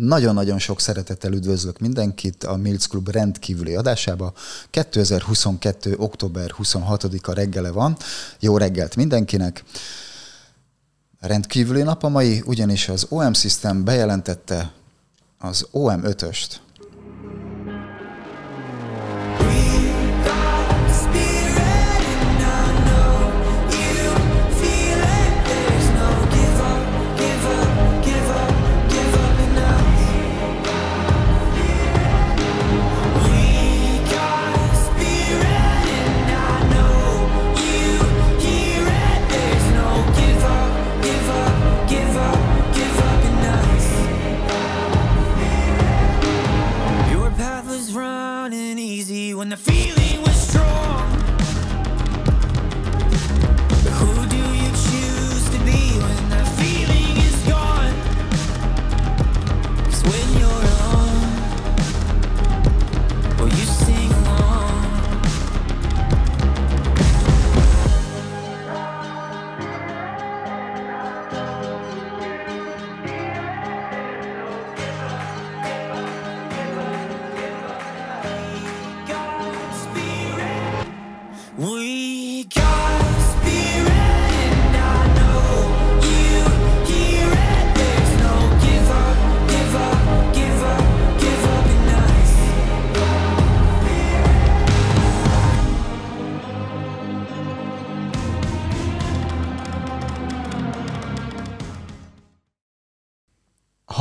Nagyon-nagyon sok szeretettel üdvözlök mindenkit a Mills Club rendkívüli adásába. 2022. október 26-a reggele van. Jó reggelt mindenkinek! Rendkívüli nap a mai, ugyanis az OM System bejelentette az OM5-öst.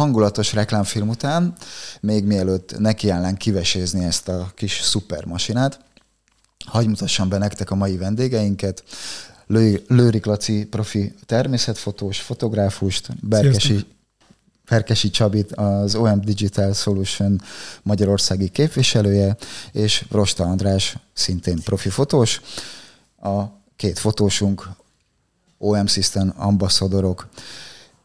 Hangulatos reklámfilm után, még mielőtt nekiállnánk kivesézni ezt a kis szupermasinát, hagyj mutassam be nektek a mai vendégeinket. Lőrik Laci profi természetfotós, fotográfust, Berkesi, Ferkesi Csabit, az OM Digital Solution magyarországi képviselője, és Rosta András, szintén profi fotós. A két fotósunk, OM System ambasszadorok.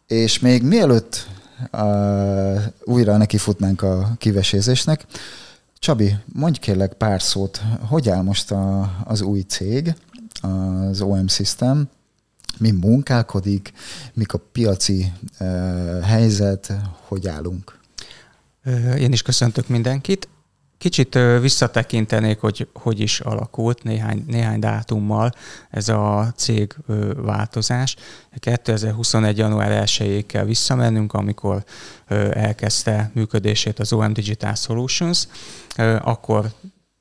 És még mielőtt uh, újra nekifutnánk a kivesézésnek. Csabi, mondj kérlek pár szót, hogy áll most a, az új cég, az OM System, mi munkálkodik, mik a piaci uh, helyzet, hogy állunk? Én is köszöntök mindenkit. Kicsit visszatekintenék, hogy hogy is alakult néhány, néhány dátummal ez a cég változás. 2021. január 1-ig kell visszamennünk, amikor elkezdte működését az OM Digital Solutions, akkor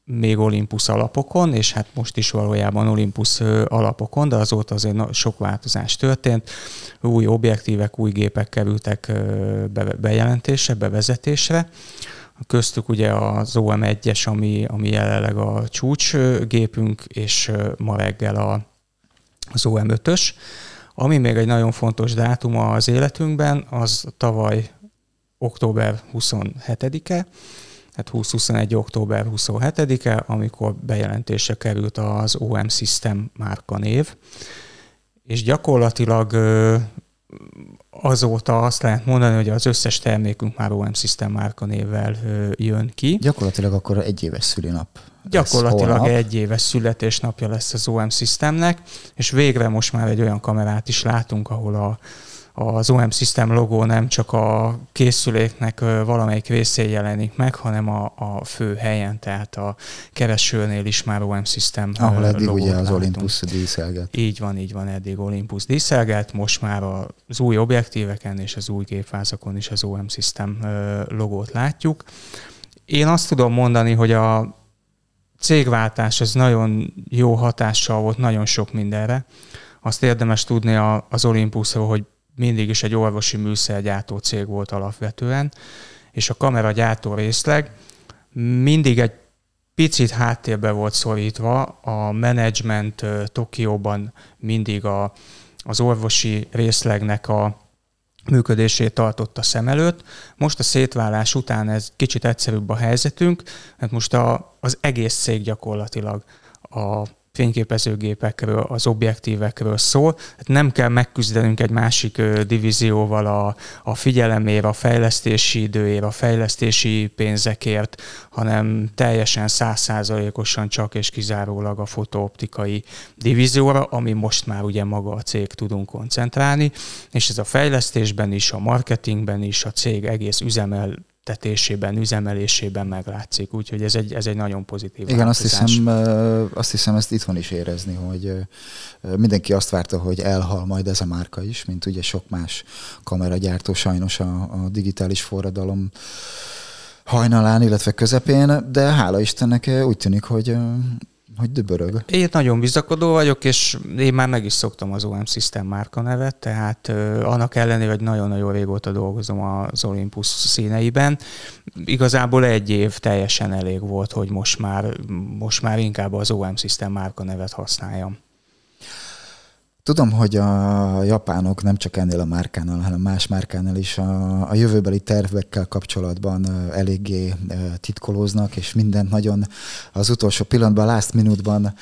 még Olympus alapokon, és hát most is valójában Olympus alapokon, de azóta azért sok változás történt. Új objektívek, új gépek kerültek bejelentésre, bevezetésre köztük ugye az OM1-es, ami, ami jelenleg a csúcsgépünk, és ma reggel a, az OM5-ös. Ami még egy nagyon fontos dátum az életünkben, az tavaly október 27-e, tehát 2021. október 27-e, amikor bejelentésre került az OM System márka név, és gyakorlatilag azóta azt lehet mondani, hogy az összes termékünk már OM System márka névvel jön ki. Gyakorlatilag akkor egy éves szülinap. Gyakorlatilag egy éves születésnapja lesz az OM Systemnek, és végre most már egy olyan kamerát is látunk, ahol a, az OM System logó nem csak a készüléknek valamelyik részén jelenik meg, hanem a, a fő helyen, tehát a keresőnél is már OM System Ahol eddig ugye az Olympus díszelget. Így van, így van, eddig Olympus díszelget, most már az új objektíveken és az új gépvázakon is az OM System logót látjuk. Én azt tudom mondani, hogy a cégváltás az nagyon jó hatással volt nagyon sok mindenre. Azt érdemes tudni az Olympusról, hogy mindig is egy orvosi műszergyártó cég volt alapvetően, és a kameragyártó részleg mindig egy picit háttérbe volt szorítva, a menedzsment Tokióban mindig a, az orvosi részlegnek a működését tartotta szem előtt. Most a szétválás után ez kicsit egyszerűbb a helyzetünk, mert most a, az egész cég gyakorlatilag a fényképezőgépekről, az objektívekről szól. Hát nem kell megküzdenünk egy másik divízióval a, a figyelemért, a fejlesztési időért, a fejlesztési pénzekért, hanem teljesen százszázalékosan csak és kizárólag a fotooptikai divízióra, ami most már ugye maga a cég tudunk koncentrálni, és ez a fejlesztésben is, a marketingben is, a cég egész üzemel tetésében, üzemelésében meglátszik. Úgyhogy ez egy, ez egy nagyon pozitív Igen, azt hiszem, azt hiszem ezt itthon is érezni, hogy mindenki azt várta, hogy elhal majd ez a márka is, mint ugye sok más kameragyártó sajnos a, a digitális forradalom hajnalán, illetve közepén, de hála Istennek úgy tűnik, hogy hogy dübörög. Én nagyon bizakodó vagyok, és én már meg is szoktam az OM System márka nevet, tehát uh, annak ellenére, hogy nagyon-nagyon régóta dolgozom az Olympus színeiben, igazából egy év teljesen elég volt, hogy most már, most már inkább az OM System márka nevet használjam. Tudom, hogy a japánok nem csak ennél a márkánál, hanem más márkánál is a, a jövőbeli tervekkel kapcsolatban eléggé titkolóznak, és mindent nagyon az utolsó pillanatban, last minute-ban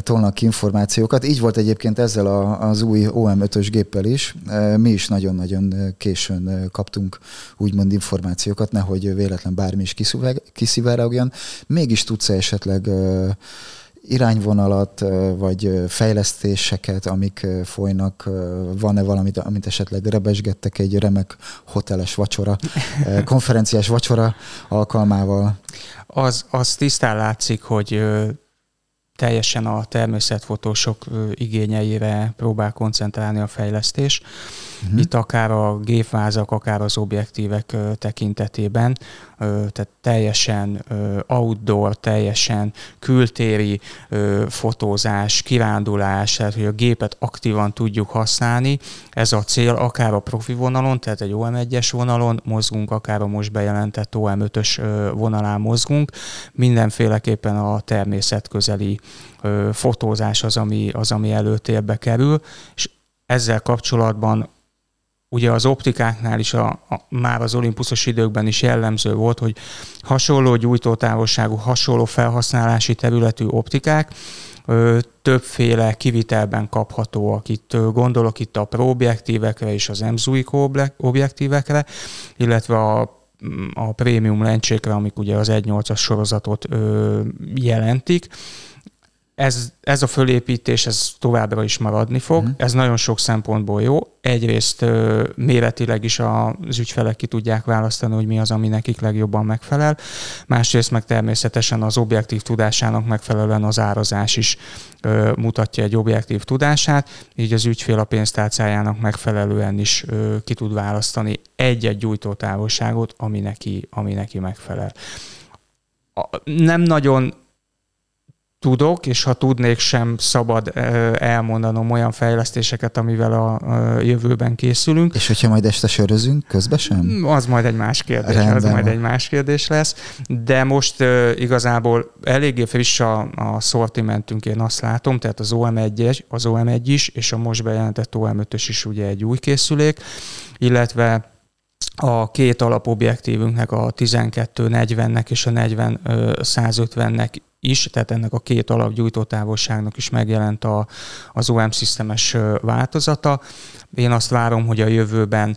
tolnak információkat. Így volt egyébként ezzel a, az új OM5-ös géppel is. Mi is nagyon-nagyon későn kaptunk úgymond információkat, nehogy véletlen bármi is kiszivárogjon. Mégis tudsz esetleg irányvonalat, vagy fejlesztéseket, amik folynak? Van-e valamit, amit esetleg rebesgettek egy remek hoteles vacsora, konferenciás vacsora alkalmával? Az, az tisztán látszik, hogy teljesen a természetfotósok igényeire próbál koncentrálni a fejlesztés. Uh-huh. Itt akár a gépvázak, akár az objektívek tekintetében tehát teljesen outdoor, teljesen kültéri fotózás, kirándulás, tehát hogy a gépet aktívan tudjuk használni. Ez a cél akár a profi vonalon, tehát egy OM1-es vonalon mozgunk, akár a most bejelentett OM5-ös vonalán mozgunk. Mindenféleképpen a természetközeli fotózás az, ami, az, ami előtérbe kerül, és ezzel kapcsolatban ugye az optikáknál is a, a, már az olimpuszos időkben is jellemző volt, hogy hasonló gyújtótávolságú, hasonló felhasználási területű optikák ö, többféle kivitelben kaphatóak. Itt ö, gondolok itt a pro-objektívekre és az Emzuik objektívekre, illetve a a prémium lencsékre, amik ugye az 1.8-as sorozatot ö, jelentik ez, ez a fölépítés ez továbbra is maradni fog. Uh-huh. Ez nagyon sok szempontból jó. Egyrészt ö, méretileg is az ügyfelek ki tudják választani, hogy mi az, ami nekik legjobban megfelel. Másrészt meg természetesen az objektív tudásának megfelelően az árazás is ö, mutatja egy objektív tudását, így az ügyfél a pénztárcájának megfelelően is ö, ki tud választani egy-egy gyújtótávolságot, ami neki, ami neki megfelel. A, nem nagyon tudok, és ha tudnék, sem szabad elmondanom olyan fejlesztéseket, amivel a jövőben készülünk. És hogyha majd este sörözünk, közben sem? Az majd egy más kérdés, Rendben az majd egy más kérdés lesz. De most igazából eléggé friss a, a szortimentünk, én azt látom, tehát az OM1, az OM1 is, és a most bejelentett OM5-ös is ugye egy új készülék, illetve a két alapobjektívünknek, a 12-40-nek és a 40-150-nek is, tehát ennek a két alapgyújtó távolságnak is megjelent a, az OM szisztemes változata. Én azt várom, hogy a jövőben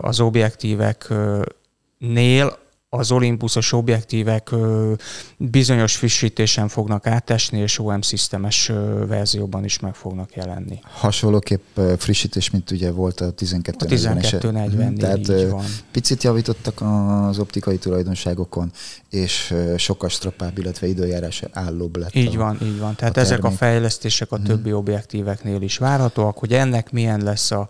az objektíveknél az olimpuszos objektívek bizonyos frissítésen fognak átesni, és OM szisztemes verzióban is meg fognak jelenni. Hasonlóképp frissítés, mint ugye volt a 12 A 1240 Tehát így van. picit javítottak az optikai tulajdonságokon, és sokkal strappább, illetve időjárás állóbb lett. Így a, van, így van. Tehát a ezek a fejlesztések a hmm. többi objektíveknél is várhatóak, hogy ennek milyen lesz a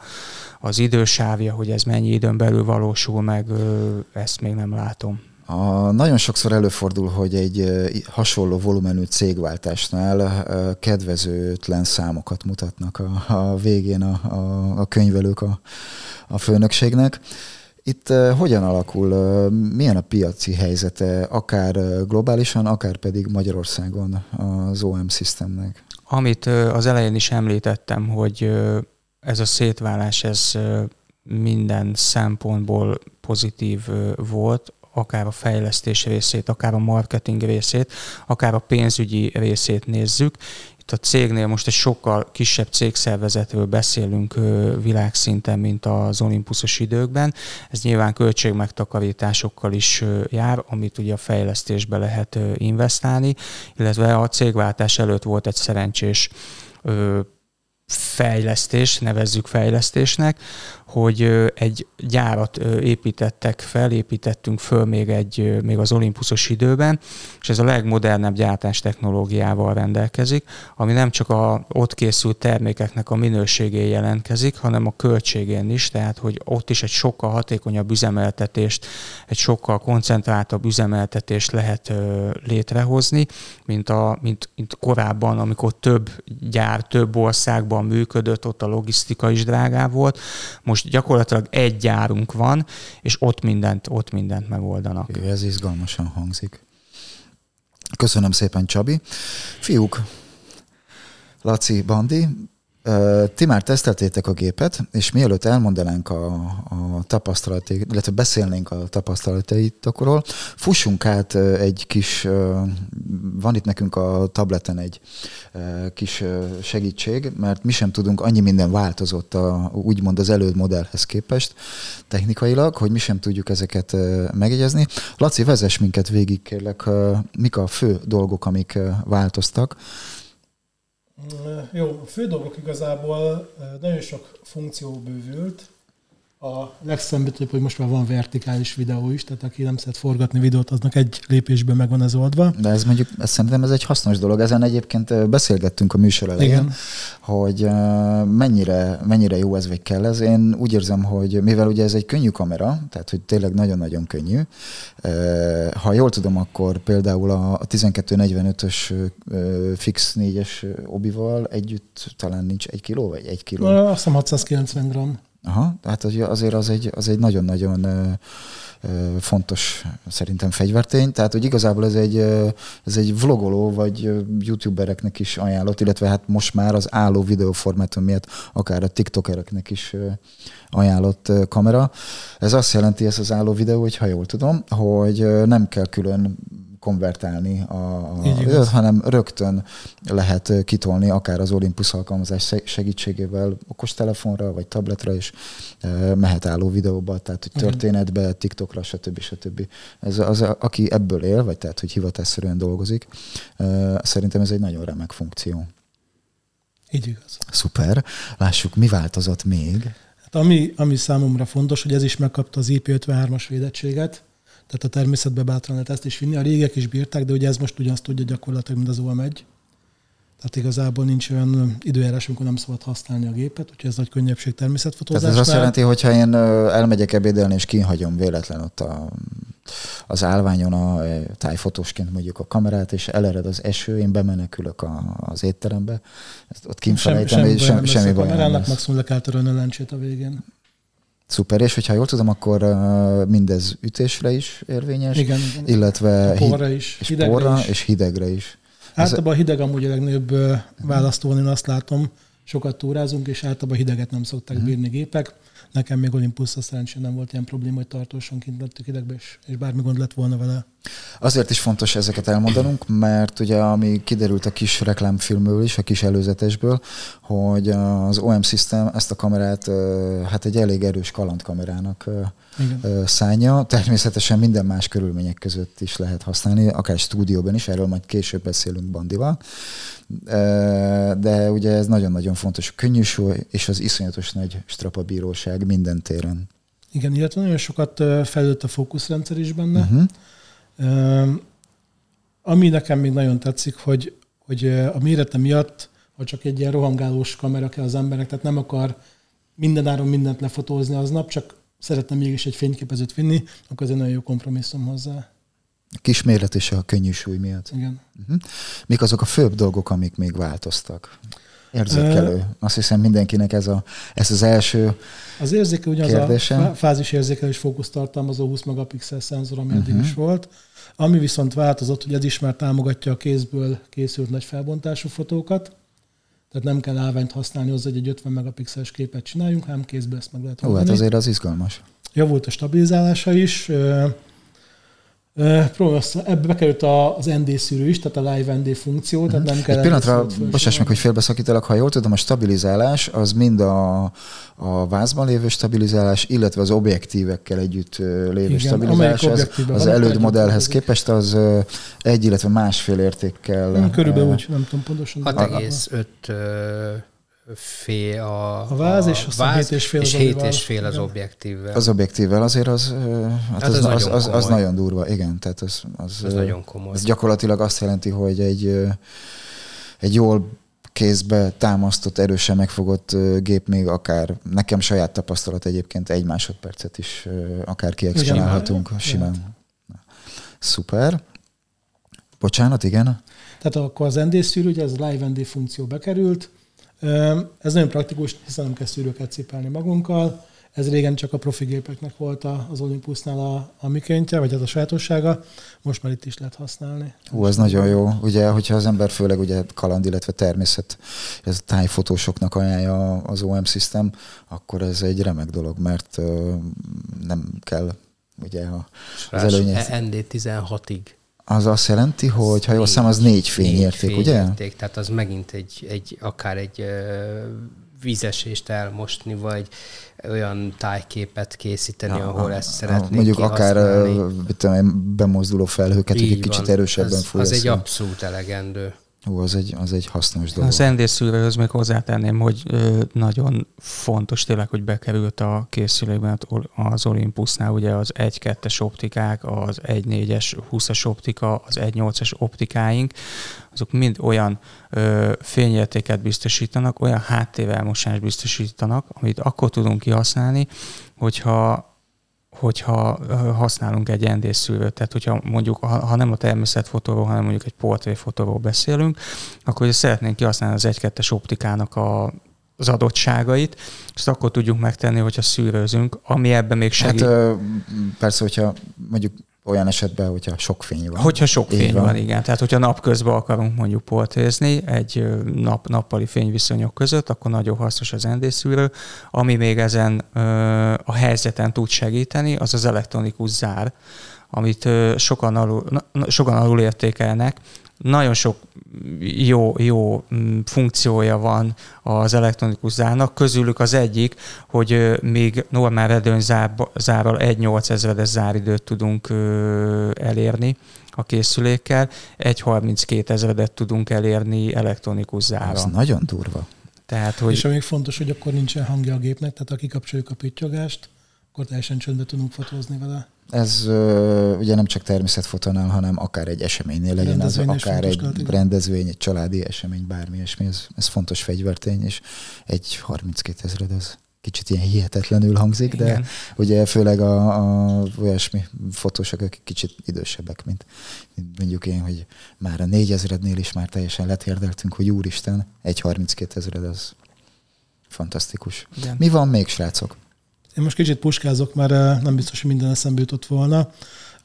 az idősávja, hogy ez mennyi időn belül valósul meg, ezt még nem látom. A, nagyon sokszor előfordul, hogy egy hasonló volumenű cégváltásnál kedvezőtlen számokat mutatnak a, a végén a, a, a könyvelők a, a főnökségnek. Itt hogyan alakul, milyen a piaci helyzete, akár globálisan, akár pedig Magyarországon az OM Systemnek? Amit az elején is említettem, hogy ez a szétválás ez minden szempontból pozitív volt, akár a fejlesztés részét, akár a marketing részét, akár a pénzügyi részét nézzük. itt a cégnél most egy sokkal kisebb cégszervezetről beszélünk világszinten, mint az olimpuszos időkben. Ez nyilván költségmegtakarításokkal is jár, amit ugye a fejlesztésbe lehet investálni, illetve a cégváltás előtt volt egy szerencsés fejlesztés, nevezzük fejlesztésnek, hogy egy gyárat építettek fel, építettünk föl még, egy, még az olimpuszos időben, és ez a legmodernebb gyártás technológiával rendelkezik, ami nem csak a ott készült termékeknek a minőségén jelentkezik, hanem a költségén is, tehát hogy ott is egy sokkal hatékonyabb üzemeltetést, egy sokkal koncentráltabb üzemeltetést lehet létrehozni, mint, a, mint, mint korábban, amikor több gyár, több országban működött, ott a logisztika is drágább volt. Most most gyakorlatilag egy gyárunk van, és ott mindent, ott mindent megoldanak. Ez izgalmasan hangzik. Köszönöm szépen, Csabi. Fiúk, Laci, Bandi, ti már teszteltétek a gépet, és mielőtt elmondanánk a, a tapasztalatait, illetve beszélnénk a tapasztalataitokról, fussunk át egy kis, van itt nekünk a tableten egy kis segítség, mert mi sem tudunk, annyi minden változott a, úgymond az előd modellhez képest technikailag, hogy mi sem tudjuk ezeket megjegyezni. Laci, vezess minket végig, kérlek, mik a fő dolgok, amik változtak, jó, a fő dolgok igazából nagyon sok funkció bővült. A legszembetűbb, hogy most már van vertikális videó is, tehát aki nem szeret forgatni videót, aznak egy lépésben meg van ez oldva. De ez mondjuk, ezt szerintem ez egy hasznos dolog. Ezen egyébként beszélgettünk a műsor elején, Igen. hogy mennyire, mennyire jó ez, vagy kell ez. Én úgy érzem, hogy mivel ugye ez egy könnyű kamera, tehát hogy tényleg nagyon-nagyon könnyű, ha jól tudom, akkor például a 1245-ös fix 4-es obival együtt talán nincs egy kiló, vagy egy kiló? Azt hiszem 690 gram. Aha, tehát azért az egy, az egy nagyon-nagyon fontos szerintem fegyvertény. Tehát, hogy igazából ez egy, ez egy vlogoló, vagy youtubereknek is ajánlott, illetve hát most már az álló videóformátum miatt akár a tiktokereknek is ajánlott kamera. Ez azt jelenti, ez az álló videó, hogy ha jól tudom, hogy nem kell külön konvertálni, a, a, hanem rögtön lehet kitolni akár az Olympus alkalmazás segítségével okostelefonra vagy tabletra is mehet álló videóba, tehát hogy történetbe, TikTokra, stb. stb. Ez az, aki ebből él, vagy tehát, hogy hivatásszerűen dolgozik, szerintem ez egy nagyon remek funkció. Így igaz. Szuper. Lássuk, mi változott még? Hát ami, ami számomra fontos, hogy ez is megkapta az IP53-as védettséget, tehát a természetbe bátran lehet ezt is vinni. A régek is bírták, de ugye ez most ugyanazt tudja gyakorlatilag, mint az OM1. Tehát igazából nincs olyan időjárás, amikor nem szabad használni a gépet, úgyhogy ez nagy könnyebbség természetfotózás. Tehát ez azt jelenti, hogy ha én elmegyek ebédelni, és kinhagyom véletlen ott a, az állványon a tájfotósként mondjuk a kamerát, és elered az eső, én bemenekülök a, az étterembe, ezt ott kinfelejtem, sem, sem, semmi, semmi baj. A kamerának maximum le kell törölni a lencsét a végén. Szuper, és hogyha jól tudom, akkor mindez ütésre is érvényes, igen, illetve porra is, és hidegre porra is. és hidegre is. Általában a hideg amúgy a legnagyobb választó, én azt látom, sokat túrázunk, és általában hideget nem szokták uh-huh. bírni gépek. Nekem még Olympusza szerencsére nem volt ilyen probléma, hogy tartósan kint lettük hidegbe, és, és bármi gond lett volna vele. Azért is fontos ezeket elmondanunk, mert ugye ami kiderült a kis reklámfilmből is, a kis előzetesből, hogy az OM System ezt a kamerát hát egy elég erős kalandkamerának Igen. szánja. Természetesen minden más körülmények között is lehet használni, akár stúdióban is, erről majd később beszélünk Bandival. De ugye ez nagyon-nagyon fontos. A könnyűsú és az iszonyatos nagy strapabíróság minden téren. Igen, illetve nagyon sokat fejlődött a fókuszrendszer is benne. Uh-huh ami nekem még nagyon tetszik, hogy, hogy a mérete miatt, ha csak egy ilyen rohangálós kamera kell az emberek, tehát nem akar mindenáron mindent lefotózni aznap, csak szeretne mégis egy fényképezőt vinni, akkor ez egy nagyon jó kompromisszum hozzá. A kis méret és a könnyű súly miatt. Igen. Uh-huh. Mik azok a főbb dolgok, amik még változtak? Érzékelő. Uh, Azt hiszem mindenkinek ez, a, ez az első Az érzékelő ugyanaz a fázis érzékelés fókusz tartalmazó 20 megapixel szenzor, ami uh-huh. is volt. Ami viszont változott, hogy ez is már támogatja a kézből készült nagy felbontású fotókat, tehát nem kell állványt használni hozzá, hogy egy 50 megapixeles képet csináljunk, hanem kézből ezt meg lehet Ó, hát azért az izgalmas. Javult a stabilizálása is. Ebbe bekerült az ND szűrő is, tehát a live ND funkció, tehát nem kell... Egy pillanatra, bocsáss meg, hogy félbeszakítalak, ha jól tudom, a stabilizálás az mind a, a vázban lévő stabilizálás, illetve az objektívekkel együtt lévő Igen, stabilizálás, az, az előd modellhez képest az egy, illetve másfél értékkel... Körülbelül úgy, nem tudom pontosan. 6,5 fél a, a váz, és a váz, és fél, és az, hét és fél az objektívvel. Az objektívvel azért az, hát, hát az, az, az, az, az, nagyon durva, igen. Tehát az, az, az nagyon komoly. Ez gyakorlatilag azt jelenti, hogy egy, egy jól kézbe támasztott, erősen megfogott gép még akár, nekem saját tapasztalat egyébként egy másodpercet is akár kiexponálhatunk simán. Szuper. Bocsánat, igen? Tehát akkor az ND szűrő, ugye ez a Live ND funkció bekerült, ez nagyon praktikus, hiszen nem kell szűrőket cipelni magunkkal. Ez régen csak a profi gépeknek volt az Olympusnál a, a mikéntje, vagy az a sajátossága. Most már itt is lehet használni. Ú, ez nagyon jó. Ugye, hogyha az ember főleg ugye kaland, illetve természet, ez a tájfotósoknak ajánlja az OM System, akkor ez egy remek dolog, mert nem kell ugye a, az előnye. ND16-ig az azt jelenti, hogy ha jól szem, az négy fényérték, négy ugye? Fényérték, tehát az megint egy, egy akár egy vízesést elmosni, vagy olyan tájképet készíteni, ja, ahol ezt szeretnék Mondjuk akár tudom, bemozduló felhőket, hogy egy kicsit erősebben fúj. Az egy abszolút elegendő. Ó, az egy, az egy hasznos dolog. Az ND még hozzátenném, hogy nagyon fontos tényleg, hogy bekerült a készülékben az Olympusnál ugye az 1-2-es optikák, az 1-4-es 20-as optika, az 1-8-es optikáink, azok mind olyan ö, fényértéket biztosítanak, olyan háttérelmosást biztosítanak, amit akkor tudunk kihasználni, hogyha hogyha használunk egy endészszűrőt, tehát hogyha mondjuk, ha, ha nem a természetfotóról, hanem mondjuk egy portréfotóról beszélünk, akkor ugye szeretnénk kihasználni az 1-2-es optikának a, az adottságait, ezt akkor tudjuk megtenni, hogyha szűrőzünk, ami ebben még segít. Hát persze, hogyha mondjuk olyan esetben, hogyha sok fény van. Hogyha sok fény van. van, igen. Tehát, hogyha napközben akarunk mondjuk portrézni egy nap, nappali fényviszonyok között, akkor nagyon hasznos az endészűrő. Ami még ezen a helyzeten tud segíteni, az az elektronikus zár, amit sokan alul, sokan alul értékelnek, nagyon sok jó, jó mm, funkciója van az elektronikus zárnak. Közülük az egyik, hogy még normál redőnyzárral 1 ezredes záridőt tudunk elérni a készülékkel, 1.32 ezredet tudunk elérni elektronikus zárral. Ez nagyon durva. Tehát, hogy... És amíg fontos, hogy akkor nincsen hangja a gépnek, tehát ha kikapcsoljuk a pittyogást, akkor teljesen csöndbe tudunk fotózni vele. Ez uh, ugye nem csak természetfotónál, hanem akár egy eseménynél legyen, az akár egy rendezvény, egy családi esemény, bármi ilyesmi, ez, ez fontos fegyvertény, és egy 32 ezred az kicsit ilyen hihetetlenül hangzik, de Igen. ugye főleg a, a olyasmi fotósok, akik kicsit idősebbek, mint, mint mondjuk én, hogy már a négyezrednél is már teljesen letérdeltünk, hogy úristen, egy 32 ezred az fantasztikus. Igen. Mi van még, srácok? Én most kicsit puskázok, mert nem biztos, hogy minden eszembe jutott volna.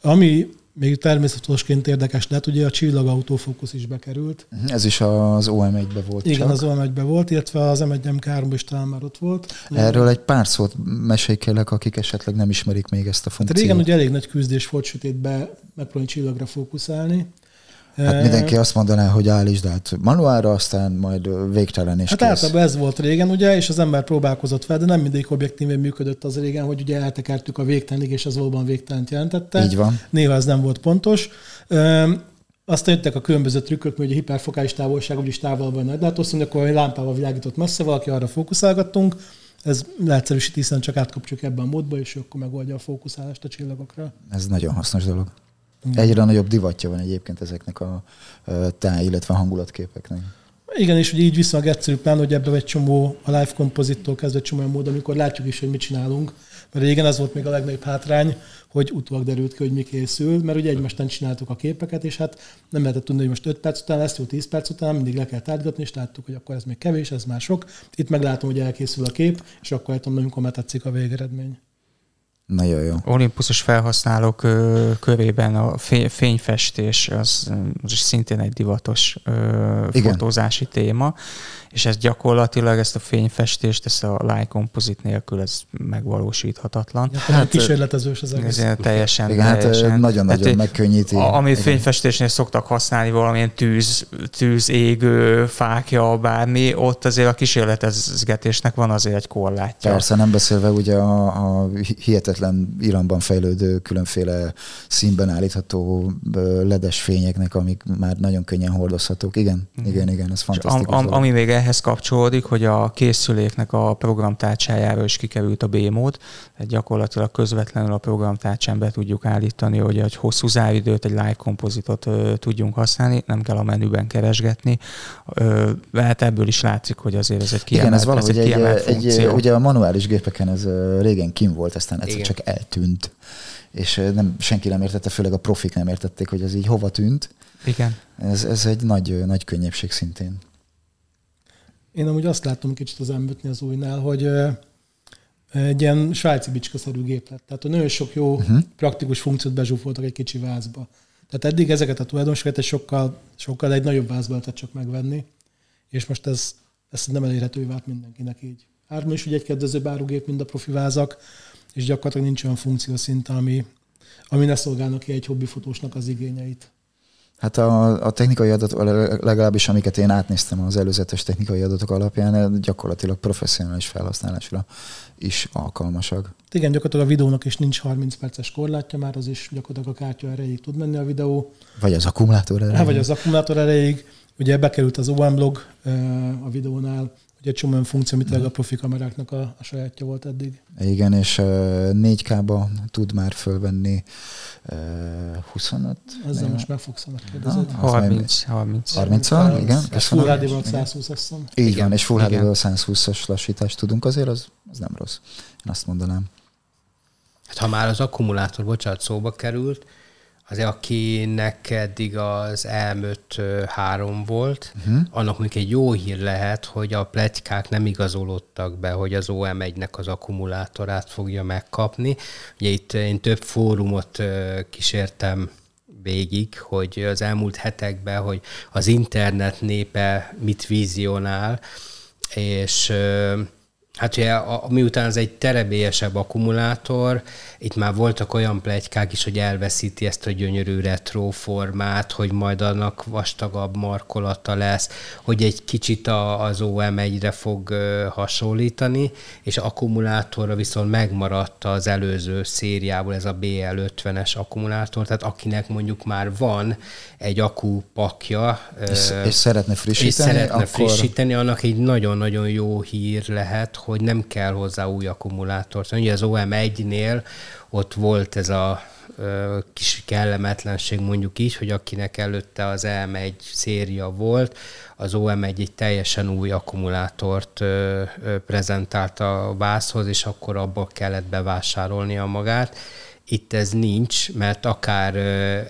Ami még természetosként érdekes lett, ugye a csillagautófókusz is bekerült. Ez is az OM1-be volt Igen, csak. az OM1-be volt, illetve az M1-M3 is talán már ott volt. Erről egy pár szót mesélj kérlek, akik esetleg nem ismerik még ezt a funkciót. Hát régen ugye elég nagy küzdés volt sötétbe megpróbálni csillagra fókuszálni. Hát mindenki azt mondaná, hogy állítsd át manuálra, aztán majd végtelen és Hát kész. általában ez volt régen, ugye, és az ember próbálkozott fel, de nem mindig objektívén működött az régen, hogy ugye eltekertük a végtelenig, és az valóban végtelent jelentette. Így van. Néha ez nem volt pontos. Aztán jöttek a különböző trükkök, hogy a hiperfokális távolság úgyis távol van nagy látószínű, akkor egy lámpával világított messze, valaki arra fókuszálgattunk. Ez leegyszerűsít, hiszen csak átkapcsoljuk ebben a módba, és akkor megoldja a fókuszálást a csillagokra. Ez nagyon hasznos dolog. Egyre nagyobb divatja van egyébként ezeknek a táj, illetve a hangulatképeknek. Igen, és ugye így viszonylag egyszerű plán, hogy ebbe egy csomó a live kompozittól kezdve egy csomó mód, amikor látjuk is, hogy mit csinálunk. Mert régen az volt még a legnagyobb hátrány, hogy utólag derült ki, hogy mi készül, mert ugye egymástán csináltuk a képeket, és hát nem lehetett tudni, hogy most 5 perc után lesz, jó 10 perc után, mindig le kell tárgyatni, és láttuk, hogy akkor ez még kevés, ez már sok. Itt meglátom, hogy elkészül a kép, és akkor tudom, amikor már tetszik a végeredmény. Nagyon jó. Olympusos felhasználók körében a fényfestés az, az is szintén egy divatos Igen. fotózási téma, és ez gyakorlatilag ezt a fényfestést, ezt a light composite nélkül ez megvalósíthatatlan. Ja, hát kísérletezős az egész. Ez teljesen, Igen, hát, teljesen. Hát nagyon-nagyon hát, megkönnyíti. Amit Igen. fényfestésnél szoktak használni, valamilyen tűz, tűz égő, fákja, bármi, ott azért a kísérletezgetésnek van azért egy korlátja. Persze, nem beszélve ugye a, a hihetetlen iramban fejlődő különféle színben állítható ledes fényeknek, amik már nagyon könnyen hordozhatók. Igen, mm. igen, igen, ez fantasztikus. Am, am, ami még ehhez kapcsolódik, hogy a készüléknek a programtárcsájáról is kikerült a B-mód, tehát gyakorlatilag közvetlenül a programtárcsán be tudjuk állítani, hogy egy hosszú záridőt, egy live kompozitot ö, tudjunk használni, nem kell a menüben keresgetni. Ö, hát ebből is látszik, hogy azért ez egy kiemelt, Igen, ez valahogy ez egy, egy, egy, ugye a manuális gépeken ez régen kim volt, aztán egyszer. Csak eltűnt és nem, senki nem értette, főleg a profik nem értették, hogy ez így hova tűnt. Igen. Ez, ez egy nagy, nagy könnyebbség szintén. Én amúgy azt látom kicsit az m az újnál, hogy egy ilyen svájci bicskaszerű gép lett. Tehát nagyon sok jó, uh-huh. praktikus funkciót bezsúfoltak egy kicsi vázba. Tehát eddig ezeket a tulajdonságokat egy sokkal, sokkal egy nagyobb vázba lehetett csak megvenni, és most ez, ez nem elérhető vált mindenkinek így. Árma is ugye egy kedvezőbb árugép, mint a profi vázak, és gyakorlatilag nincs olyan funkciószint, ami, ami ne szolgálna ki egy hobbifotósnak az igényeit. Hát a, a technikai adatok, legalábbis amiket én átnéztem az előzetes technikai adatok alapján, gyakorlatilag professzionális felhasználásra is alkalmasak. Igen, gyakorlatilag a videónak is nincs 30 perces korlátja, már az is gyakorlatilag a kártya erejéig tud menni a videó. Vagy az akkumulátor erejéig. Hát, vagy az akkumulátor erejéig. Ugye bekerült az OM blog a videónál, Ugye egy csomó funkció, amit a profi kameráknak a, a sajátja volt eddig. Igen, és uh, 4K-ba tud már fölvenni uh, 25. Ezzel most meg fogsz annak kérdezni. 30. 30. 30 30 igen. Full HD-val 120 azt Így igen. és Full HD-val 120-as lassítást tudunk azért, az, az nem rossz. Én azt mondanám. Hát ha már az akkumulátor, bocsánat, szóba került, azért akinek eddig az elmött három volt, uh-huh. annak mondjuk egy jó hír lehet, hogy a pletykák nem igazolódtak be, hogy az OM1-nek az akkumulátorát fogja megkapni. Ugye itt én több fórumot kísértem végig, hogy az elmúlt hetekben, hogy az internet népe mit vizionál, és Hát ugye, a, miután ez egy terebélyesebb akkumulátor, itt már voltak olyan plegykák is, hogy elveszíti ezt a gyönyörű retro formát, hogy majd annak vastagabb markolata lesz, hogy egy kicsit a, az OM1-re fog hasonlítani, és akkumulátorra viszont megmaradt az előző szériából ez a BL50-es akkumulátor, tehát akinek mondjuk már van egy akupakja, és, ö, és szeretne frissíteni, és szeretne akkor... frissíteni, annak egy nagyon-nagyon jó hír lehet, hogy nem kell hozzá új akkumulátor. Szóval ugye az OM1-nél ott volt ez a kis kellemetlenség mondjuk így, hogy akinek előtte az EM1 széria volt, az OM1 egy teljesen új akkumulátort prezentált a vászhoz, és akkor abból kellett bevásárolnia magát itt ez nincs, mert akár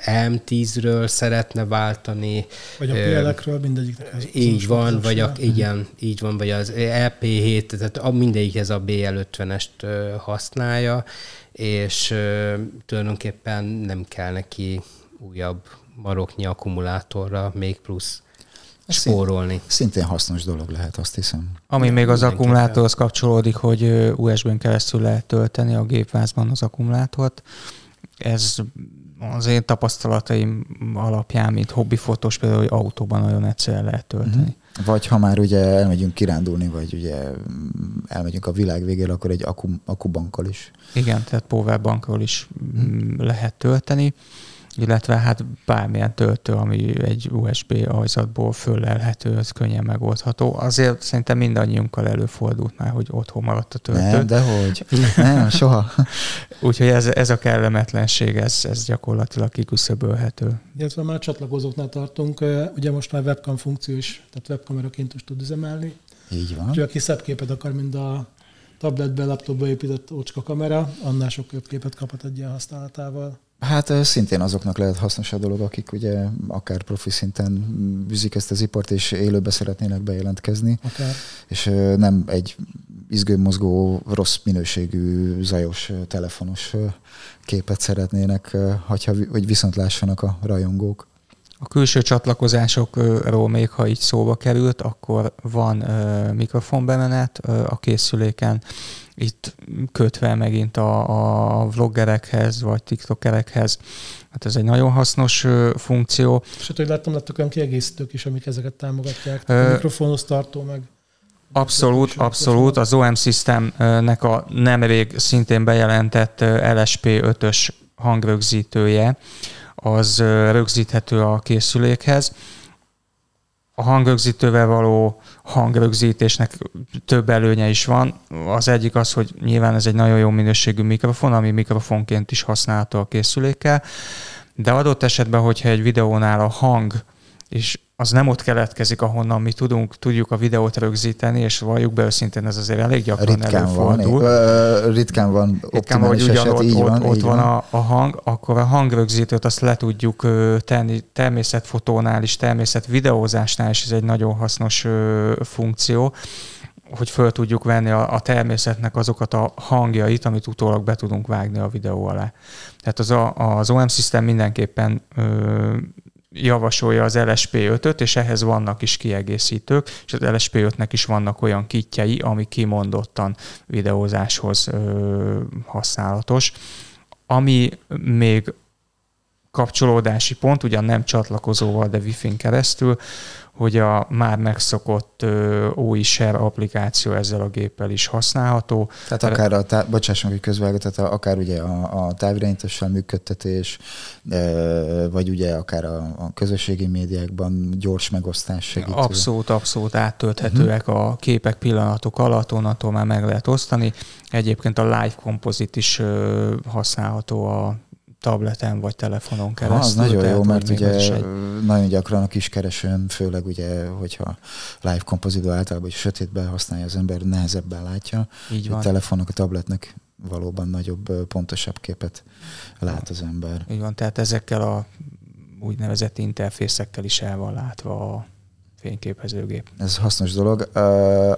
M10-ről szeretne váltani. Vagy a PL-ekről, mindegyiknek. Az így van, vagy a, igen, így van, vagy az EP7, tehát mindegyik ez a BL50-est használja, és tulajdonképpen nem kell neki újabb maroknyi akkumulátorra, még plusz spórolni. Szintén hasznos dolog lehet, azt hiszem. Ami még az akkumulátorhoz kapcsolódik, hogy USB-n keresztül lehet tölteni a gépvázban az akkumulátort. Ez az én tapasztalataim alapján, mint hobbifotós, például, hogy autóban nagyon egyszerűen lehet tölteni. Uh-huh. Vagy ha már ugye elmegyünk kirándulni, vagy ugye elmegyünk a világ végére, akkor egy akku, akkubankkal is. Igen, tehát powerbankról is uh-huh. lehet tölteni illetve hát bármilyen töltő, ami egy USB ajzatból föllelhető, az könnyen megoldható. Azért szerintem mindannyiunkkal előfordult már, hogy otthon maradt a töltő. Nem, de hogy? Nem, soha. Úgyhogy ez, ez a kellemetlenség, ez, ez gyakorlatilag kiküszöbölhető. Illetve már csatlakozóknál tartunk, ugye most már webcam funkció is, tehát webkameraként is tud üzemelni. Így van. Úgyhogy aki szebb képet akar, mint a tabletbe, laptopba épített ócska kamera, annál sok jobb képet kaphat egy ilyen használatával. Hát szintén azoknak lehet hasznos a dolog, akik ugye akár profi szinten bűzik ezt az ipart, és élőbe szeretnének bejelentkezni. Akár. És nem egy izgőmozgó, rossz minőségű, zajos, telefonos képet szeretnének, hogyha, hogy viszont lássanak a rajongók. A külső csatlakozásokról még, ha így szóba került, akkor van mikrofonbemenet a készüléken, itt kötve megint a, a vloggerekhez, vagy tiktokerekhez. Hát ez egy nagyon hasznos funkció. És hát, hogy láttam, láttok olyan kiegészítők is, amik ezeket támogatják. A mikrofonhoz tartó meg. Abszolút, abszolút. Az OM Systemnek a nemrég szintén bejelentett LSP5-ös hangrögzítője, az rögzíthető a készülékhez. A hangrögzítővel való hangrögzítésnek több előnye is van. Az egyik az, hogy nyilván ez egy nagyon jó minőségű mikrofon, ami mikrofonként is használható a készülékkel, de adott esetben, hogyha egy videónál a hang és az nem ott keletkezik, ahonnan mi tudunk, tudjuk a videót rögzíteni, és valljuk be őszintén, ez azért elég gyakran ritkán előfordul. Van, ritkán van ritkán van, hogy ugyan ott, így ott, van, ott van, van a, a hang, akkor a hangrögzítőt azt le tudjuk tenni természetfotónál is, természetvideózásnál is, ez egy nagyon hasznos funkció hogy föl tudjuk venni a, a természetnek azokat a hangjait, amit utólag be tudunk vágni a videó alá. Tehát az, a, az OM System mindenképpen ö, javasolja az LSP5-öt, és ehhez vannak is kiegészítők, és az LSP5-nek is vannak olyan kitjei, ami kimondottan videózáshoz ö, használatos. Ami még kapcsolódási pont, ugyan nem csatlakozóval, de Wi-Fi-n keresztül, hogy a már megszokott OI Share applikáció ezzel a géppel is használható. Tehát akár a, tá- bocsássunk, hogy közvágott, akár ugye a, a távirányítással működtetés, vagy ugye akár a, a közösségi médiákban gyors megosztás segítő. Abszolút, abszolút áttölthetőek uh-huh. a képek pillanatok alatt, onnantól már meg lehet osztani. Egyébként a Live Composite is használható a tableten vagy telefonon keresztül. Ha, az nagyon jó, mert ugye egy... nagyon gyakran a kiskeresőn, főleg ugye, hogyha live kompozitó általában hogy sötétben használja az ember, nehezebben látja. Így van. A telefonok, a tabletnek valóban nagyobb, pontosabb képet lát az ember. Így van, tehát ezekkel a úgynevezett interfészekkel is el van látva a fényképezőgép. Ez hasznos dolog.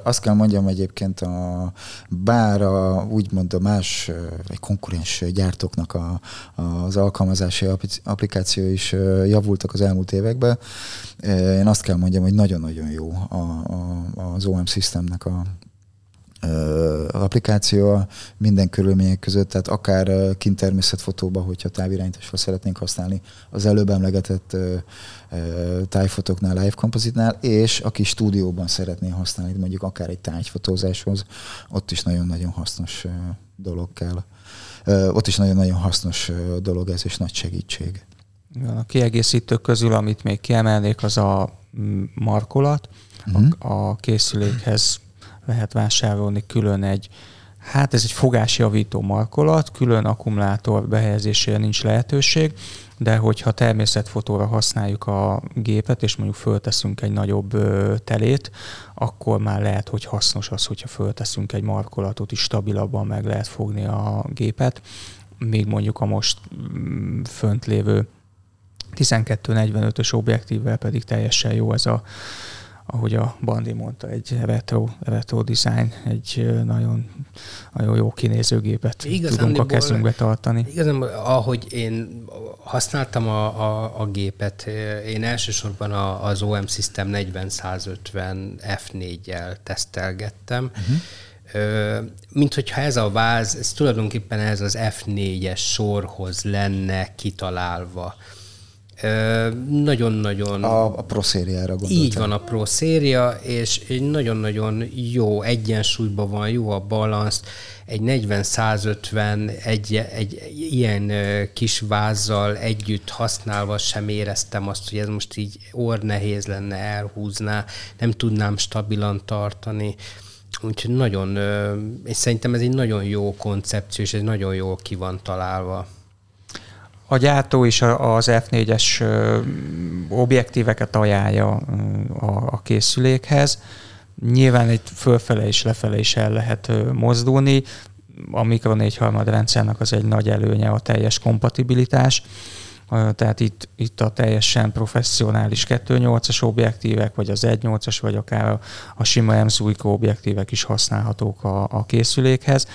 Azt kell mondjam egyébként, a, bár a, úgymond a más, vagy konkurens gyártóknak a, az alkalmazási applikáció is javultak az elmúlt években, én azt kell mondjam, hogy nagyon-nagyon jó a, a, az OM Systemnek a, applikáció minden körülmények között, tehát akár kint természetfotóba, hogyha távirányításra szeretnénk használni, az előbb emlegetett tájfotóknál, live kompozitnál, és aki stúdióban szeretné használni, mondjuk akár egy tájfotózáshoz, ott is nagyon-nagyon hasznos dolog kell. Ott is nagyon-nagyon hasznos dolog ez, és nagy segítség. A kiegészítők közül, amit még kiemelnék, az a mm, markolat. Uh-huh. A, a készülékhez lehet vásárolni külön egy, hát ez egy fogásjavító markolat, külön akkumulátor behelyezésére nincs lehetőség, de hogyha természetfotóra használjuk a gépet, és mondjuk fölteszünk egy nagyobb telét, akkor már lehet, hogy hasznos az, hogyha fölteszünk egy markolatot is stabilabban meg lehet fogni a gépet, még mondjuk a most mm, fönt lévő 12-45-ös objektívvel pedig teljesen jó ez a ahogy a Bandi mondta, egy retro, retro design, egy nagyon, nagyon jó kinézőgépet igazán tudunk a kezünkbe tartani. Igazán, ahogy én használtam a, a, a gépet, én elsősorban a, az OM System 4050 F4-jel tesztelgettem, uh-huh. mint hogyha ez a váz, ez tulajdonképpen ez az F4-es sorhoz lenne kitalálva nagyon-nagyon... A, a Pro szériára gondoltam. Így van a Pro széria, és egy nagyon-nagyon jó egyensúlyban van, jó a balansz, egy 40-150, egy, egy ilyen kis vázzal együtt használva sem éreztem azt, hogy ez most így orr nehéz lenne, elhúzná, nem tudnám stabilan tartani. Úgyhogy nagyon, és szerintem ez egy nagyon jó koncepció, és egy nagyon jól ki van találva a gyártó is az F4-es objektíveket ajánlja a készülékhez. Nyilván egy fölfele és lefele is el lehet mozdulni. A Micro 4 harmad rendszernek az egy nagy előnye a teljes kompatibilitás. Tehát itt, itt a teljesen professzionális 2.8-as objektívek, vagy az 1.8-as, vagy akár a, a sima m objektívek is használhatók a, a készülékhez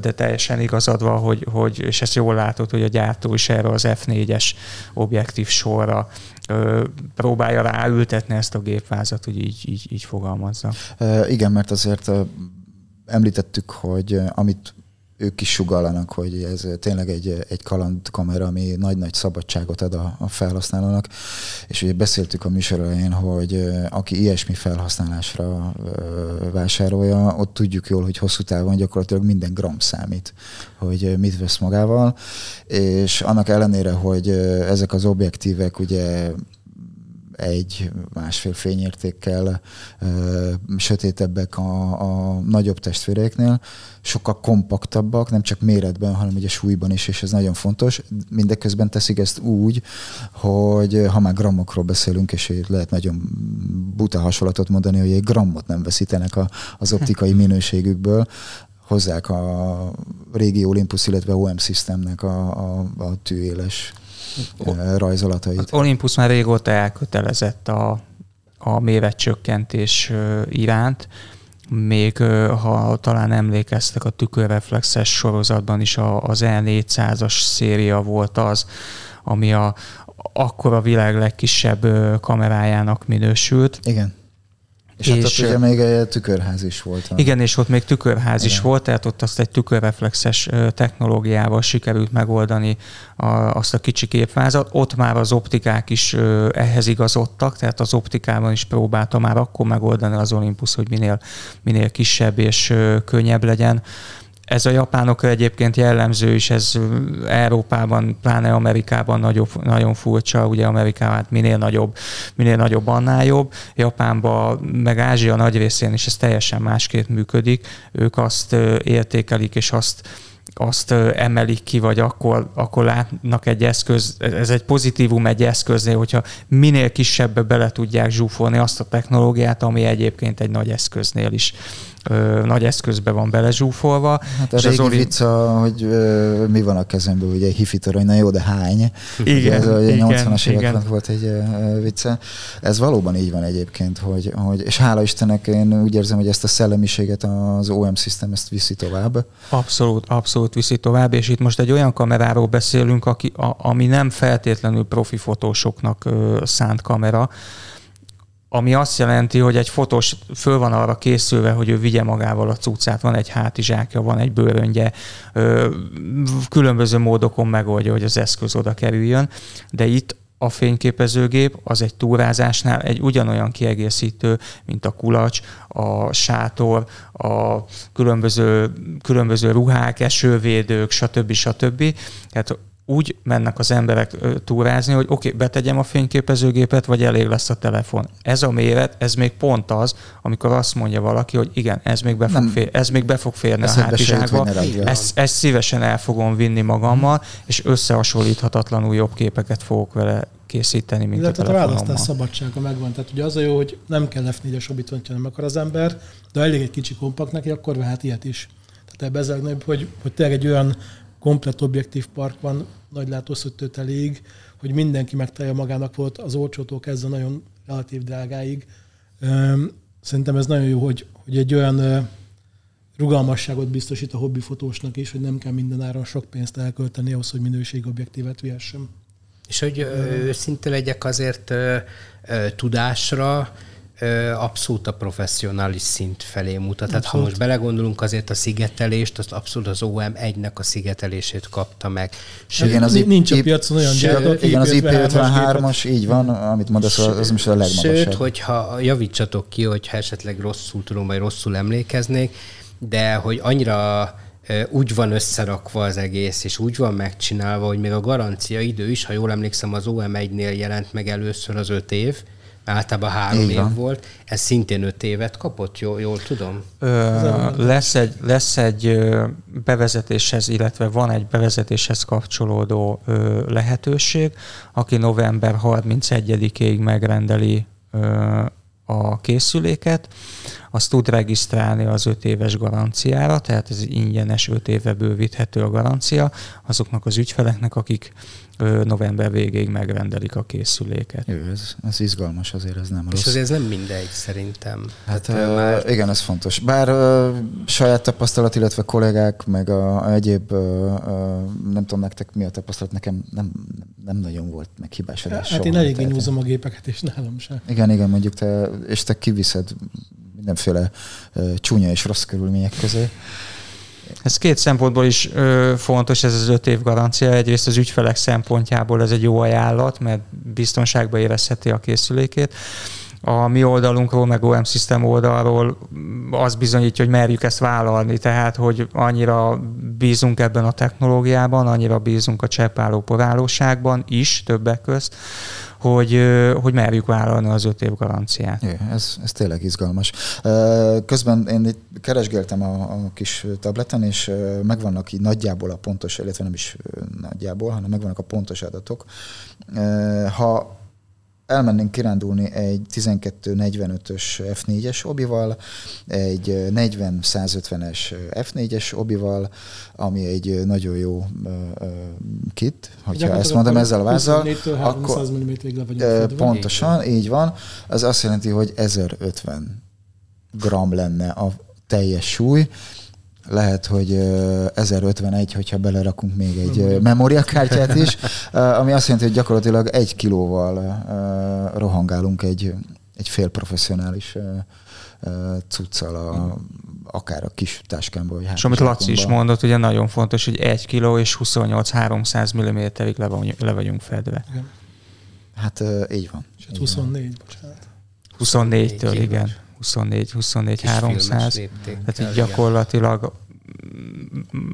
de teljesen igazad van, hogy, hogy, és ezt jól látod, hogy a gyártó is erre az F4-es objektív sorra próbálja ráültetni ezt a gépvázat, hogy így, így, így fogalmazza. Igen, mert azért említettük, hogy amit ők is sugallanak, hogy ez tényleg egy, egy kalandkamera, ami nagy-nagy szabadságot ad a, a felhasználónak, és ugye beszéltük a műsor elején, hogy aki ilyesmi felhasználásra vásárolja, ott tudjuk jól, hogy hosszú távon gyakorlatilag minden gram számít, hogy mit vesz magával, és annak ellenére, hogy ezek az objektívek ugye egy másfél fényértékkel sötétebbek a, a nagyobb testvéreknél, sokkal kompaktabbak, nem csak méretben, hanem ugye súlyban is, és ez nagyon fontos. Mindeközben teszik ezt úgy, hogy ha már grammokról beszélünk, és lehet nagyon buta hasonlatot mondani, hogy egy grammot nem veszítenek a, az optikai minőségükből, hozzák a régi Olympus, illetve OM Systemnek a, a, a tűéles rajzolatait. Az Olympus már régóta elkötelezett a, a méretcsökkentés iránt, még ha talán emlékeztek, a tükörreflexes sorozatban is az E400-as széria volt az, ami a, akkor a világ legkisebb kamerájának minősült. Igen. És, és hát ott ugye még egy tükörház is volt. Igen, és ott még tükörház igen. is volt, tehát ott azt egy tükörreflexes technológiával sikerült megoldani a, azt a kicsi képvázat. Ott már az optikák is ehhez igazodtak, tehát az optikában is próbálta már akkor megoldani az Olympus, hogy minél, minél kisebb és könnyebb legyen. Ez a japánokra egyébként jellemző is, ez Európában, pláne Amerikában nagyobb, nagyon furcsa, ugye Amerikában hát minél nagyobb, minél nagyobb, annál jobb. Japánban, meg Ázsia nagy részén is ez teljesen másképp működik. Ők azt értékelik, és azt azt emelik ki, vagy akkor, akkor látnak egy eszköz, ez egy pozitívum egy eszköznél, hogyha minél kisebbe bele tudják zsúfolni azt a technológiát, ami egyébként egy nagy eszköznél is ö, nagy eszközbe van belezsúfolva. Hát a régi Zoli... vicca, hogy ö, mi van a kezemben, ugye egy hifi torony, na jó, de hány? Igen, ez a 80-as években volt egy ö, vicce. Ez valóban így van egyébként, hogy, hogy, és hála Istennek én úgy érzem, hogy ezt a szellemiséget az OM System ezt viszi tovább. Abszolút, abszolút viszi tovább, és itt most egy olyan kameráról beszélünk, aki, a, ami nem feltétlenül profi fotósoknak ö, szánt kamera, ami azt jelenti, hogy egy fotós föl van arra készülve, hogy ő vigye magával a cuccát, van egy hátizsákja, van egy bőröngye, különböző módokon megoldja, hogy az eszköz oda kerüljön, de itt a fényképezőgép az egy túrázásnál egy ugyanolyan kiegészítő, mint a kulacs, a sátor, a különböző, különböző ruhák, esővédők, stb. stb. Tehát úgy mennek az emberek túrázni, hogy oké, okay, betegyem a fényképezőgépet, vagy elég lesz a telefon. Ez a méret, ez még pont az, amikor azt mondja valaki, hogy igen, ez még be fog, fér, ez még be fog férni a hátizsákba, ezt, ezt szívesen el fogom vinni magammal, és összehasonlíthatatlanul jobb képeket fogok vele készíteni, mint Illetve a telefonommal. a választás szabadsága megvan. Tehát ugye az a jó, hogy nem kell F4-es obitont, nem akar az ember, de elég egy kicsi kompakt neki, akkor vehet ilyet is. Tehát ebbe ez hogy, hogy tényleg egy olyan komplet objektív park van, nagy látószötőt elég, hogy mindenki megtalálja magának volt az olcsótól kezdve nagyon relatív drágáig. Szerintem ez nagyon jó, hogy, hogy egy olyan rugalmasságot biztosít a hobbifotósnak is, hogy nem kell minden áron sok pénzt elkölteni ahhoz, hogy minőségobjektívet vihessen. És hogy őszinte legyek azért tudásra, abszolút a professzionális szint felé mutat. Tehát ha most belegondolunk, azért a szigetelést, az abszolút az OM1-nek a szigetelését kapta meg. Sőt, igen, az nincs a piacon olyan gyártó. Igen, az IP53-as, így van, amit mondasz, az most a legmagasabb. Sőt, hogyha javítsatok ki, hogyha esetleg rosszul tudom, vagy rosszul emlékeznék, de hogy annyira úgy van összerakva az egész, és úgy van megcsinálva, hogy még a garancia idő is, ha jól emlékszem, az OM1-nél jelent meg először az öt év, általában három év volt, ez szintén öt évet kapott, jól, jól tudom? Ö, lesz, egy, lesz egy bevezetéshez, illetve van egy bevezetéshez kapcsolódó ö, lehetőség, aki november 31-ig megrendeli ö, a készüléket, az tud regisztrálni az 5 éves garanciára, tehát ez ingyenes 5 éve bővíthető a garancia azoknak az ügyfeleknek, akik november végéig megrendelik a készüléket. Jó, ez, ez izgalmas, azért ez nem És rossz. azért ez nem mindegy szerintem. Hát uh, már igen, ez fontos. Bár uh, saját tapasztalat, illetve kollégák, meg a, a egyéb, uh, uh, nem tudom nektek mi a tapasztalat, nekem nem, nem nagyon volt meg hibásodás. Hát soha. én eléggé nyúzom a gépeket, és nálam sem. Igen, igen, mondjuk te, és te kiviszed mindenféle csúnya és rossz körülmények közé. Ez két szempontból is ö, fontos, ez az öt év garancia. Egyrészt az ügyfelek szempontjából ez egy jó ajánlat, mert biztonságba érezheti a készülékét. A mi oldalunkról, meg OM System oldalról az bizonyítja, hogy merjük ezt vállalni, tehát hogy annyira bízunk ebben a technológiában, annyira bízunk a cseppálló porálóságban is többek közt, hogy, hogy merjük vállalni az öt év garanciát. Jó, ez, ez tényleg izgalmas. Közben én itt keresgéltem a, a kis tableten, és megvannak így nagyjából a pontos, illetve nem is nagyjából, hanem megvannak a pontos adatok. Ha elmennénk kirándulni egy 12-45-ös F4-es obival, egy 40-150-es F4-es obival, ami egy nagyon jó kit, hogyha ezt mondom ezzel a vázzal, 24-től akkor 300 mm-ig le vagyunk Ö, fedve. Pontosan, így van. Az azt jelenti, hogy 1050 gram lenne a teljes súly. Lehet, hogy ö, 1051, hogyha belerakunk még egy memóriakártyát is, ami azt jelenti, hogy gyakorlatilag egy kilóval rohangálunk egy, egy fél professzionális ö, ö, cuccal, a, akár a kis táskámba, vagy És amit Laci is mondott, ugye nagyon fontos, hogy 1 kg és 28-300 mm-ig le, vagy- le vagyunk fedve. Igen. Hát így van. És hát 24, bocsánat. 24-től, kilós. igen. 24, 24, kis filmes 300. léptékkel, Tehát így gyakorlatilag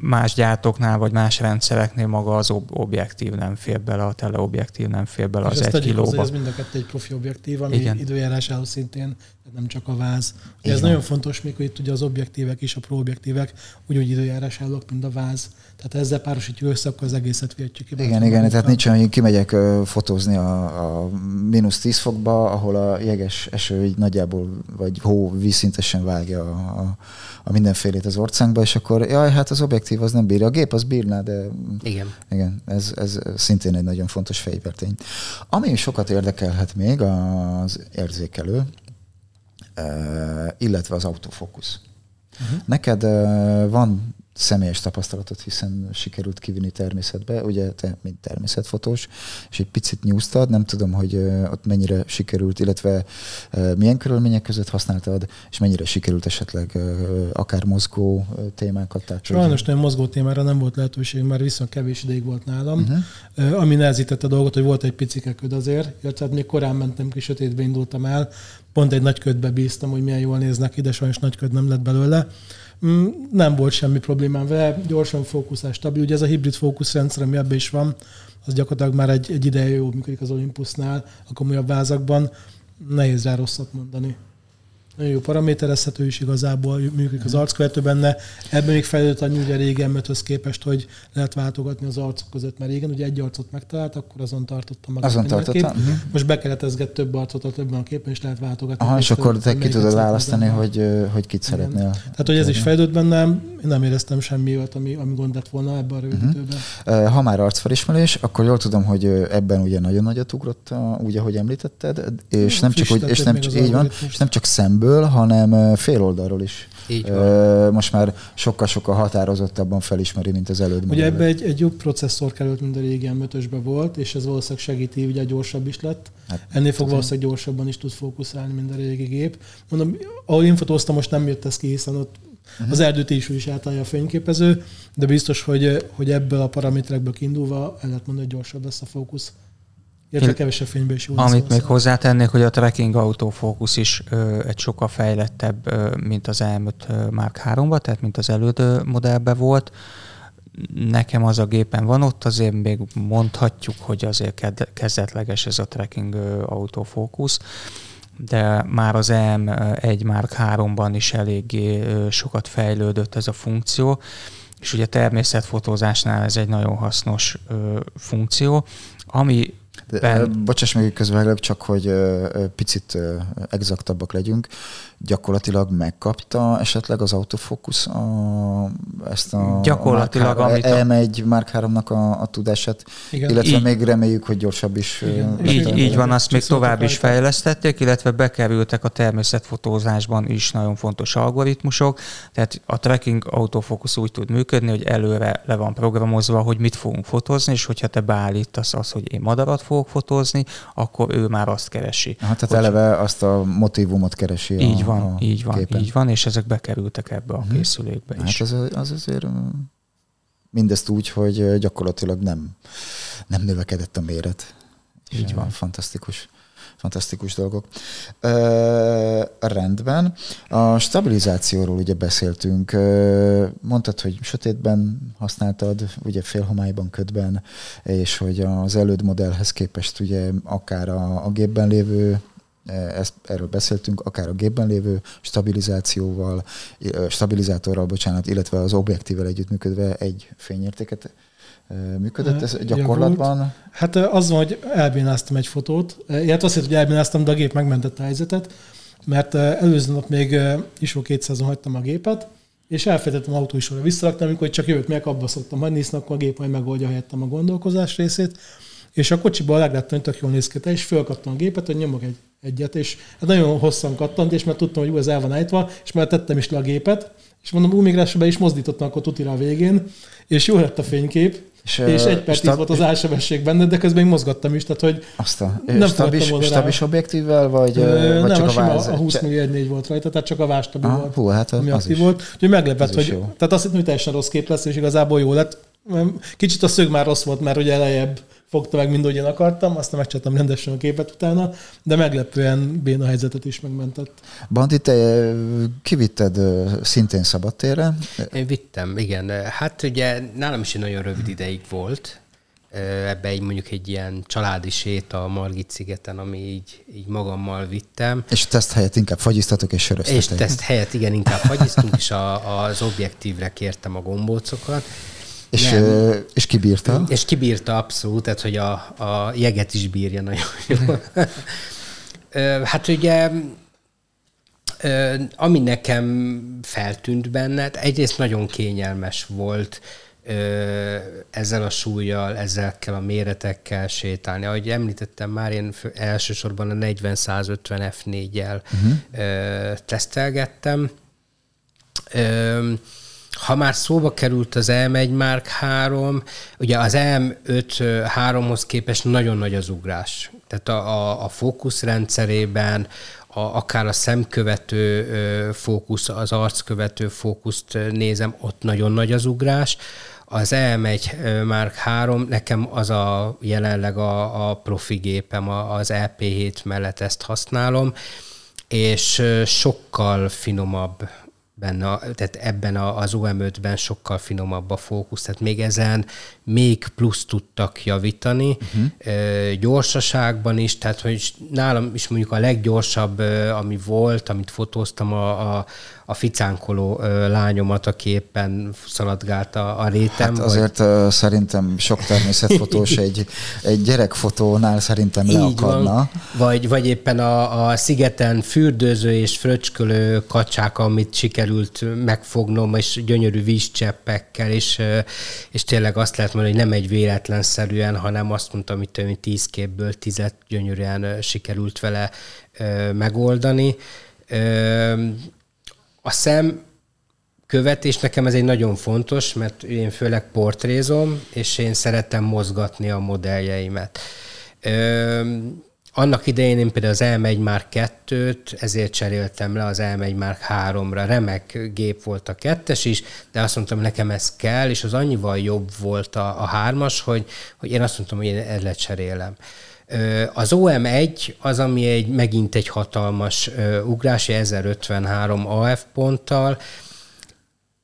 más gyártóknál, vagy más rendszereknél maga az ob- objektív nem fér bele, a teleobjektív nem fér bele és az egy tegyük hozzá, kilóba. ez mind a kettő egy profi objektív, ami Igen. Időjárásához szintén, nem csak a váz. Ugye ez nagyon fontos még, hogy itt ugye az objektívek is, a pro objektívek ugyanúgy időjárás állok, mint a váz. Tehát ezzel párosítjuk össze, akkor az egészet vihetjük ki. Igen, igen, tehát nincs olyan, hogy kimegyek fotózni a, a mínusz 10 fokba, ahol a jeges eső így nagyjából, vagy hó vízszintesen vágja a, a, a mindenfélét az orcánkba, és akkor jaj, hát az objektív az nem bírja. A gép az bírná, de Igen. igen, ez, ez szintén egy nagyon fontos fegyvertény. Ami sokat érdekelhet még az érzékelő, illetve az autofókusz. Uh-huh. Neked van személyes tapasztalatot, hiszen sikerült kivinni természetbe, ugye te, mint természetfotós, és egy picit nyúztad, nem tudom, hogy ott mennyire sikerült, illetve milyen körülmények között használtad, és mennyire sikerült esetleg akár mozgó témákat tárcsolni. Sajnos nem mozgó témára nem volt lehetőség, mert viszont kevés ideig volt nálam. Uh-huh. Ami nehezítette a dolgot, hogy volt egy picike köd azért, illetve hát még korán mentem ki, sötétbe indultam el, pont egy nagy ködbe bíztam, hogy milyen jól néznek ide, sajnos nagy köd nem lett belőle. Mm, Nem volt semmi problémám vele, gyorsan fókuszás, stabil. Ugye ez a hibrid fókuszrendszer, ami ebben is van, az gyakorlatilag már egy, egy ideje jó működik az Olympusnál, a komolyabb vázakban. Nehéz rá rosszat mondani. Nagyon jó paraméterezhető is igazából, működik az arckövető benne. Ebben még fejlődött annyi ugye régen möthöz képest, hogy lehet váltogatni az arcok között, mert régen ugye egy arcot megtalált, akkor azon tartottam magam. Azon tartottam. Mhm. Most bekeretezget több arcot a többen a képen, és lehet váltogatni. Aha, és akkor te ki tudod választani, hogy, hogy kit Igen. szeretnél. Tehát, hogy ez is fejlődött bennem, én nem éreztem semmi olyat, ami, ami gond lett volna ebben a rövid Mhm. időben. Ha már arcfelismerés, akkor jól tudom, hogy ebben ugye nagyon nagyot ugrott, úgy, ahogy említetted, és nem csak, hogy, és nem, így van, és nem csak szemből, hanem ö, fél oldalról is. Így van. Most már sokkal-sokkal határozottabban felismeri, mint az előtt. Ugye ebbe egy, egy jobb processzor került, mint a régi M5-ösbe volt, és ez valószínűleg segíti, ugye gyorsabb is lett. Hát, Ennél fog valószínűleg gyorsabban is tud fókuszálni, mint a régi gép. Mondom, ahol én fotóztam, most nem jött ez ki, hiszen ott Mhm. az erdőt is is átállja a fényképező, de biztos, hogy, hogy ebből a paraméterekből kiindulva el lehet mondani, hogy gyorsabb lesz a fókusz. Illetve kevesebb fényben is jó Amit még valószínűleg. hozzátennék, hogy a tracking autofókusz is ö, egy sokkal fejlettebb, ö, mint az M5 Mark 3-ba, tehát mint az elődő modellben volt. Nekem az a gépen van ott, azért még mondhatjuk, hogy azért kezdetleges ez a tracking ö, autofókusz, de már az M1 Mark 3-ban is eléggé sokat fejlődött ez a funkció, és ugye természetfotózásnál ez egy nagyon hasznos ö, funkció, ami Bocsáss meg, hogy közváglak, csak hogy picit exaktabbak legyünk. Gyakorlatilag megkapta esetleg az autofocus a, ezt a Gyakorlatilag, Mark amit a- 3, M1 Mark 3-nak a, a tudását, Igen. illetve Így- még reméljük, hogy gyorsabb is. Igen. Így, így van, azt még tovább is fejlesztették, illetve bekerültek a természetfotózásban is nagyon fontos algoritmusok, tehát a tracking autofocus úgy tud működni, hogy előre le van programozva, hogy mit fogunk fotózni, és hogyha te beállítasz azt, hogy én madarat fogok fotózni, akkor ő már azt keresi. Hát tehát hogy- eleve azt a motivumot keresi Így a, van, a így van, képen. így van, és ezek bekerültek ebbe a Mhm. készülékbe is. Hát az, az azért mindezt úgy, hogy gyakorlatilag nem, nem növekedett a méret. Így van. Fantasztikus. Fantasztikus dolgok. Ö, rendben. A stabilizációról ugye beszéltünk. Ö, mondtad, hogy sötétben használtad, ugye félhomályban, ködben, és hogy az előd modellhez képest ugye akár a, a gépben lévő ezt, erről beszéltünk, akár a gépben lévő stabilizációval, stabilizátorral, bocsánat, illetve az objektívvel együttműködve egy fényértéket ö, működött. Ez Javult. gyakorlatban Hát ö, az van, hogy elbénáztam egy fotót, illetve azt, hogy elbénáztam, de a gép megmentette a helyzetet, mert előző nap még ISO 200-on hagytam a gépet, és elfelejtettem autóisóra visszaraktam, amikor csak jövök meg, abba szoktam hagyni, hiszen akkor a gép majd megoldja helyettem a gondolkozás részét. És a kocsiban megláttam, hogy tök jól néz ki, és fölkaptam a gépet, hogy nyomok egy, egyet, és hát nagyon hosszan kattant, és mert tudtam, hogy ú, ez el van ejtve, és már tettem is le a gépet, és mondom, ú, még be is mozdítottam akkor tutira a végén, és jó lett a fénykép, És, és, egy perc stab- volt az álsebesség benne, de közben még mozgattam is, tehát hogy azt a Nem stabis, volna stabis objektívvel, vagy, ö, vagy nem, csak a, sima, váz? a 20 Cse- millió 1.4 volt rajta, tehát csak a vástabi Ah, volt, hú, hát ami az aktív is. volt. Úgyhogy meglepett, az hogy, tehát azt hittem, hogy teljesen rossz kép lesz, és igazából jó lett. Kicsit a szög már rossz volt, mert ugye elejebb fogta meg mind, ahogy én akartam, aztán megcsináltam rendesen a képet utána, de meglepően béna helyzetet is megmentett. Bandi, te ö, kivitted ö, szintén szabadtérre. Én vittem, igen. Hát ugye nálam is egy nagyon rövid ideig volt. Ebbe egy mondjuk egy ilyen családi séta a Margit szigeten, ami így, így magammal vittem. És teszt helyett inkább fagyiztatok és És söröztetek. ezt helyett igen, inkább fagyiztunk, és a, az objektívre kértem a gombócokat. És, Nem. és kibírta. És kibírta abszolút, tehát hogy a, a jeget is bírja nagyon jól. Hát ugye, ami nekem feltűnt benne, hát egyrészt nagyon kényelmes volt ezzel a súlyjal, ezekkel a méretekkel sétálni. Ahogy említettem már, én elsősorban a 40-150 F4-jel uh-huh. tesztelgettem. Ha már szóba került az M1 Mark 3, ugye az M5 3-hoz képest nagyon nagy az ugrás. Tehát a, a, a fókuszrendszerében, a, akár a szemkövető fókusz, az arckövető fókuszt nézem, ott nagyon nagy az ugrás. Az M1 Mark 3, nekem az a jelenleg a, a profi gépem, az EP7 mellett ezt használom, és sokkal finomabb benne, tehát ebben az OM5-ben sokkal finomabb a fókusz, tehát még ezen még plusz tudtak javítani, uh-huh. gyorsaságban is, tehát hogy nálam is mondjuk a leggyorsabb, ami volt, amit fotóztam, a, a, a ficánkoló lányomat, aki éppen szaladgált a, a rétem. Hát azért uh, szerintem sok természetfotós egy, egy gyerekfotónál szerintem leakadna. Vagy, vagy éppen a, a szigeten fürdőző és fröcskölő kacsák, amit sikerült megfognom, és gyönyörű vízcseppekkel, és, és tényleg azt lehet mondani, hogy nem egy véletlenszerűen, hanem azt mondtam, hogy több mint tíz képből tizet gyönyörűen sikerült vele ö, megoldani. Ö, a szem követés nekem ez egy nagyon fontos, mert én főleg portrézom, és én szeretem mozgatni a modelljeimet. Ö, annak idején én például az M1 Mark 2-t, ezért cseréltem le az M1 Mark 3-ra. Remek gép volt a kettes is, de azt mondtam, nekem ez kell, és az annyival jobb volt a, a hármas, hogy, hogy én azt mondtam, hogy én ezt lecserélem. Az OM1 az, ami egy, megint egy hatalmas ugrás, 1053 AF ponttal,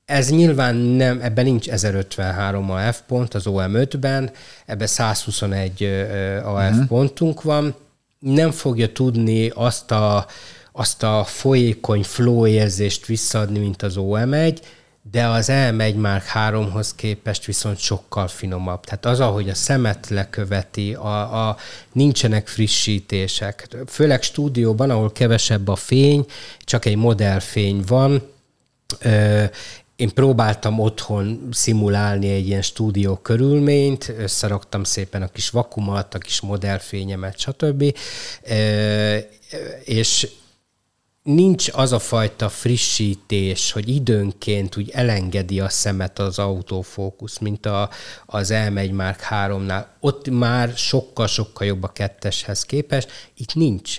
ez nyilván nem, ebben nincs 1053 AF pont az OM5-ben, ebben 121 ö, AF uh-huh. pontunk van. Nem fogja tudni azt a, azt a folyékony flow érzést visszaadni, mint az OM1, de az M1 Mark 3-hoz képest viszont sokkal finomabb. Tehát az, ahogy a szemet leköveti, a, a, nincsenek frissítések. Főleg stúdióban, ahol kevesebb a fény, csak egy modellfény van, én próbáltam otthon szimulálni egy ilyen stúdió körülményt, összeraktam szépen a kis vakumat, a kis modellfényemet, stb. És nincs az a fajta frissítés, hogy időnként úgy elengedi a szemet az autofókusz, mint a, az M1 Mark 3-nál. Ott már sokkal-sokkal jobb a ketteshez képest, itt nincs.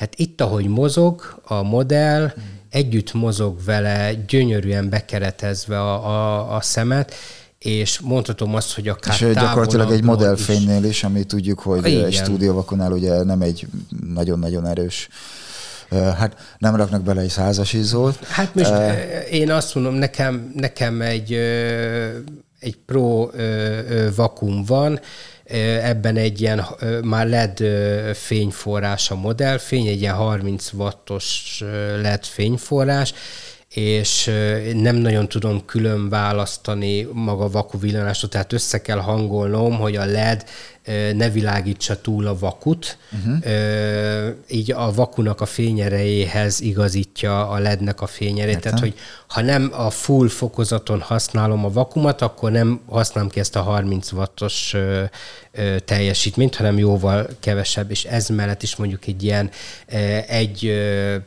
Tehát itt, ahogy mozog a modell, együtt mozog vele, gyönyörűen bekeretezve a, a, a szemet, és mondhatom azt, hogy akár És gyakorlatilag egy modellfénynél is, is, ami tudjuk, hogy Igen. egy stúdióvakonál ugye nem egy nagyon-nagyon erős Hát nem raknak bele egy százas izzót. Hát most uh, én azt mondom, nekem, nekem egy, egy pro vakum van, ebben egy ilyen már LED fényforrás a modellfény, egy ilyen 30 wattos LED fényforrás, és nem nagyon tudom külön választani maga vaku villanástól, tehát össze kell hangolnom, hogy a LED ne világítsa túl a vakut, uh-huh. így a vakunak a fényerejéhez igazítja a lednek a fényerét, Értem. tehát hogy ha nem a full fokozaton használom a vakumat, akkor nem használom ki ezt a 30 wattos teljesítményt, hanem jóval kevesebb, és ez mellett is mondjuk egy ilyen egy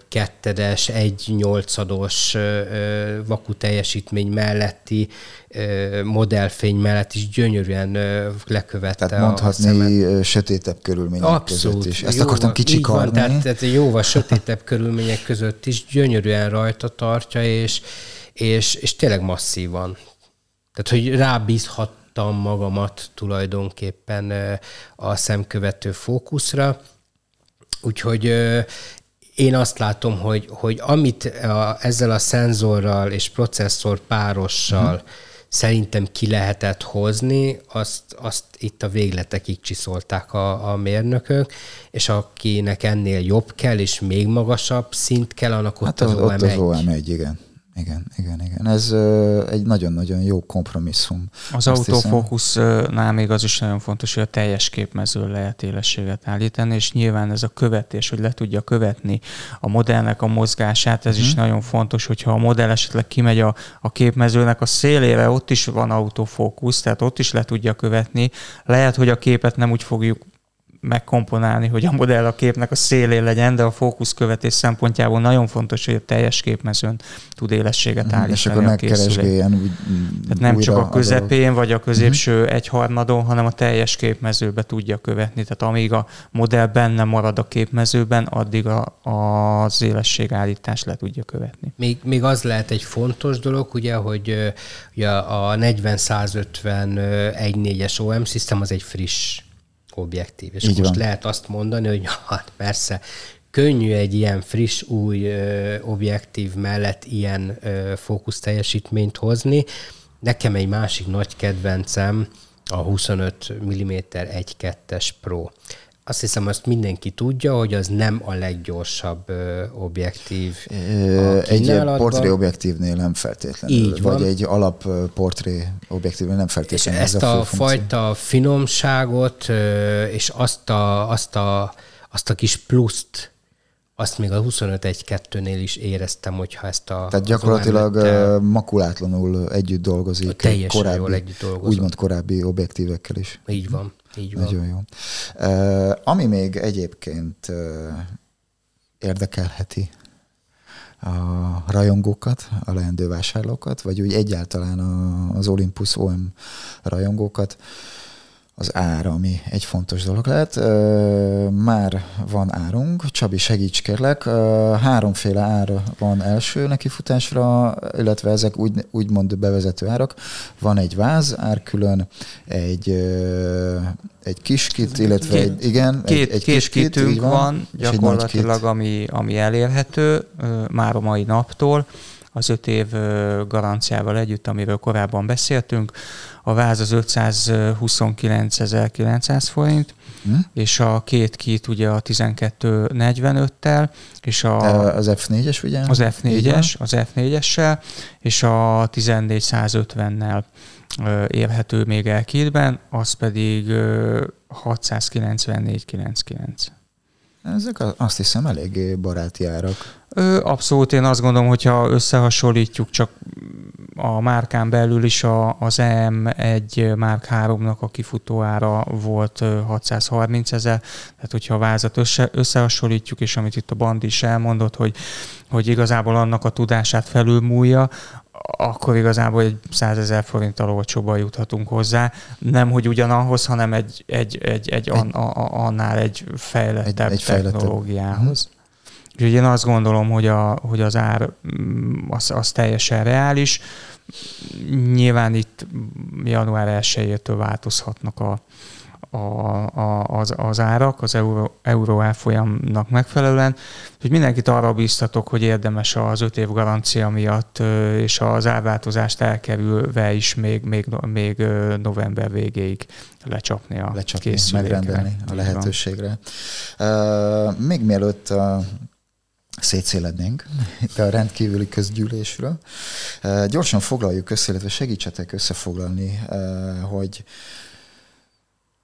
kettedes, egy nyolcados vaku teljesítmény melletti modellfény mellett is gyönyörűen lekövette Tehát mondhatni a sötétebb körülmények Abszolút, között is. Ezt jóval, akartam kicsikarni. Van, tehát, tehát jóval sötétebb körülmények között is gyönyörűen rajta tartja, és, és, és tényleg masszívan. Tehát, hogy rábízhattam magamat tulajdonképpen a szemkövető fókuszra, Úgyhogy én azt látom, hogy, hogy amit a, ezzel a szenzorral és processzor párossal uh-huh szerintem ki lehetett hozni, azt, azt itt a végletekig csiszolták a, a mérnökök, és akinek ennél jobb kell, és még magasabb szint kell, annak ott hát az, az OM1. Ott az OM1, igen. Igen, igen, igen. Ez ö, egy nagyon-nagyon jó kompromisszum. Az autofókusznál még az is nagyon fontos, hogy a teljes képmező lehet élességet állítani, és nyilván ez a követés, hogy le tudja követni a modellnek a mozgását, ez hmm. is mhm. nagyon fontos, hogyha a modell esetleg kimegy a, a képmezőnek a szélére, ott is van autofókusz, tehát ott is le tudja követni. Lehet, hogy a képet nem úgy fogjuk megkomponálni, hogy a modell a képnek a szélén legyen, de a fókuszkövetés szempontjából nagyon fontos, hogy a teljes képmezőn tud élességet állítani. És akkor megkeresgéljen úgy Tehát nem csak a közepén, vagy a középső uh-huh. egyharmadon, hanem a teljes képmezőbe tudja követni. Tehát amíg a modell benne marad a képmezőben, addig a, az élességállítást le tudja követni. Még, még az lehet egy fontos dolog, ugye, hogy ugye a 40-150 1.4-es OM System az egy friss objektív. És Így most van. lehet azt mondani, hogy hát persze, könnyű egy ilyen friss, új ö, objektív mellett ilyen ö, fókusz teljesítményt hozni. Nekem egy másik nagy kedvencem a 25 mm 1.2-es Pro azt hiszem, azt mindenki tudja, hogy az nem a leggyorsabb ö, objektív. A egy portré objektívnél nem feltétlenül. Így van. Vagy egy alap portré objektívnél nem feltétlenül. És ezt a, a fajta finomságot és azt a, azt a, azt a kis pluszt, azt még a 25-1-2-nél is éreztem, hogyha ezt a... Tehát gyakorlatilag makulátlanul együtt dolgozik. Teljesen korábbi, jól együtt dolgozik. Úgymond korábbi objektívekkel is. Így van. Így van. Nagyon jó. Uh, ami még egyébként uh, érdekelheti a rajongókat, a leendő vásárlókat, vagy úgy egyáltalán az Olympus OM rajongókat, az ár, ami egy fontos dolog lehet. Már van árunk, Csabi segíts kérlek. Háromféle ár van első nekifutásra, illetve ezek úgy, úgymond bevezető árak. Van egy váz ár külön, egy, egy kis kit, illetve két, egy, igen, két, egy, egy két kis kitünk van, van gyakorlatilag, ami, ami elérhető már a mai naptól az öt év garanciával együtt, amiről korábban beszéltünk. A váz az 529.900 forint, hm? és a két kit ugye a 12.45-tel, és a, az F4-es ugye? Az F4-es, az F4-essel, és a 1450-nel érhető még el kitben, az pedig 694,99. Ezek azt hiszem eléggé baráti árak. Abszolút, én azt gondolom, hogyha összehasonlítjuk csak a márkán belül is a, az EM1 Márk 3-nak a kifutóára volt 630 ezer, tehát hogyha a vázat össze, összehasonlítjuk, és amit itt a Band is elmondott, hogy, hogy igazából annak a tudását felülmúlja, akkor igazából egy 100 ezer forinttal olcsóban juthatunk hozzá. Nem, hogy ugyanahhoz, hanem egy, egy, egy, egy, egy an, a, annál egy fejlettebb egy, egy technológiához. Uh-huh. Úgyhogy én azt gondolom, hogy, a, hogy az ár mm, az, az teljesen reális. Nyilván itt január 1-től változhatnak a, a, a, az, az árak az euró, euró elfolyamnak megfelelően. Hogy mindenkit arra biztatok, hogy érdemes az öt év garancia miatt és az árváltozást elkerülve is még, még, még november végéig lecsapni a lecsapni, megrendelni a lehetőségre. Uh, még mielőtt uh, szétszélednénk itt a rendkívüli közgyűlésről. Gyorsan foglaljuk össze, illetve segítsetek összefoglalni, hogy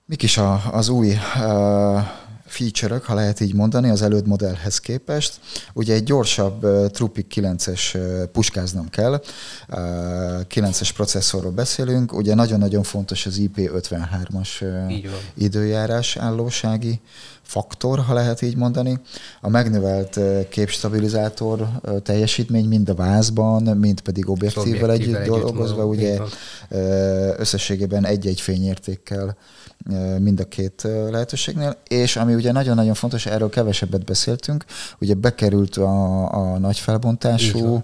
Mik is az új feature ha lehet így mondani, az előd modellhez képest. Ugye egy gyorsabb uh, Trupic 9-es uh, puskáznom kell, uh, 9-es processzorról beszélünk, ugye nagyon-nagyon fontos az IP53-as uh, időjárás állósági faktor, ha lehet így mondani. A megnövelt képstabilizátor teljesítmény mind a vázban, mind pedig objektívvel együtt, együtt dolgozva, ugye összességében egy-egy fényértékkel mind a két lehetőségnél, és ami ugye nagyon-nagyon fontos, erről kevesebbet beszéltünk, ugye bekerült a, a nagy felbontású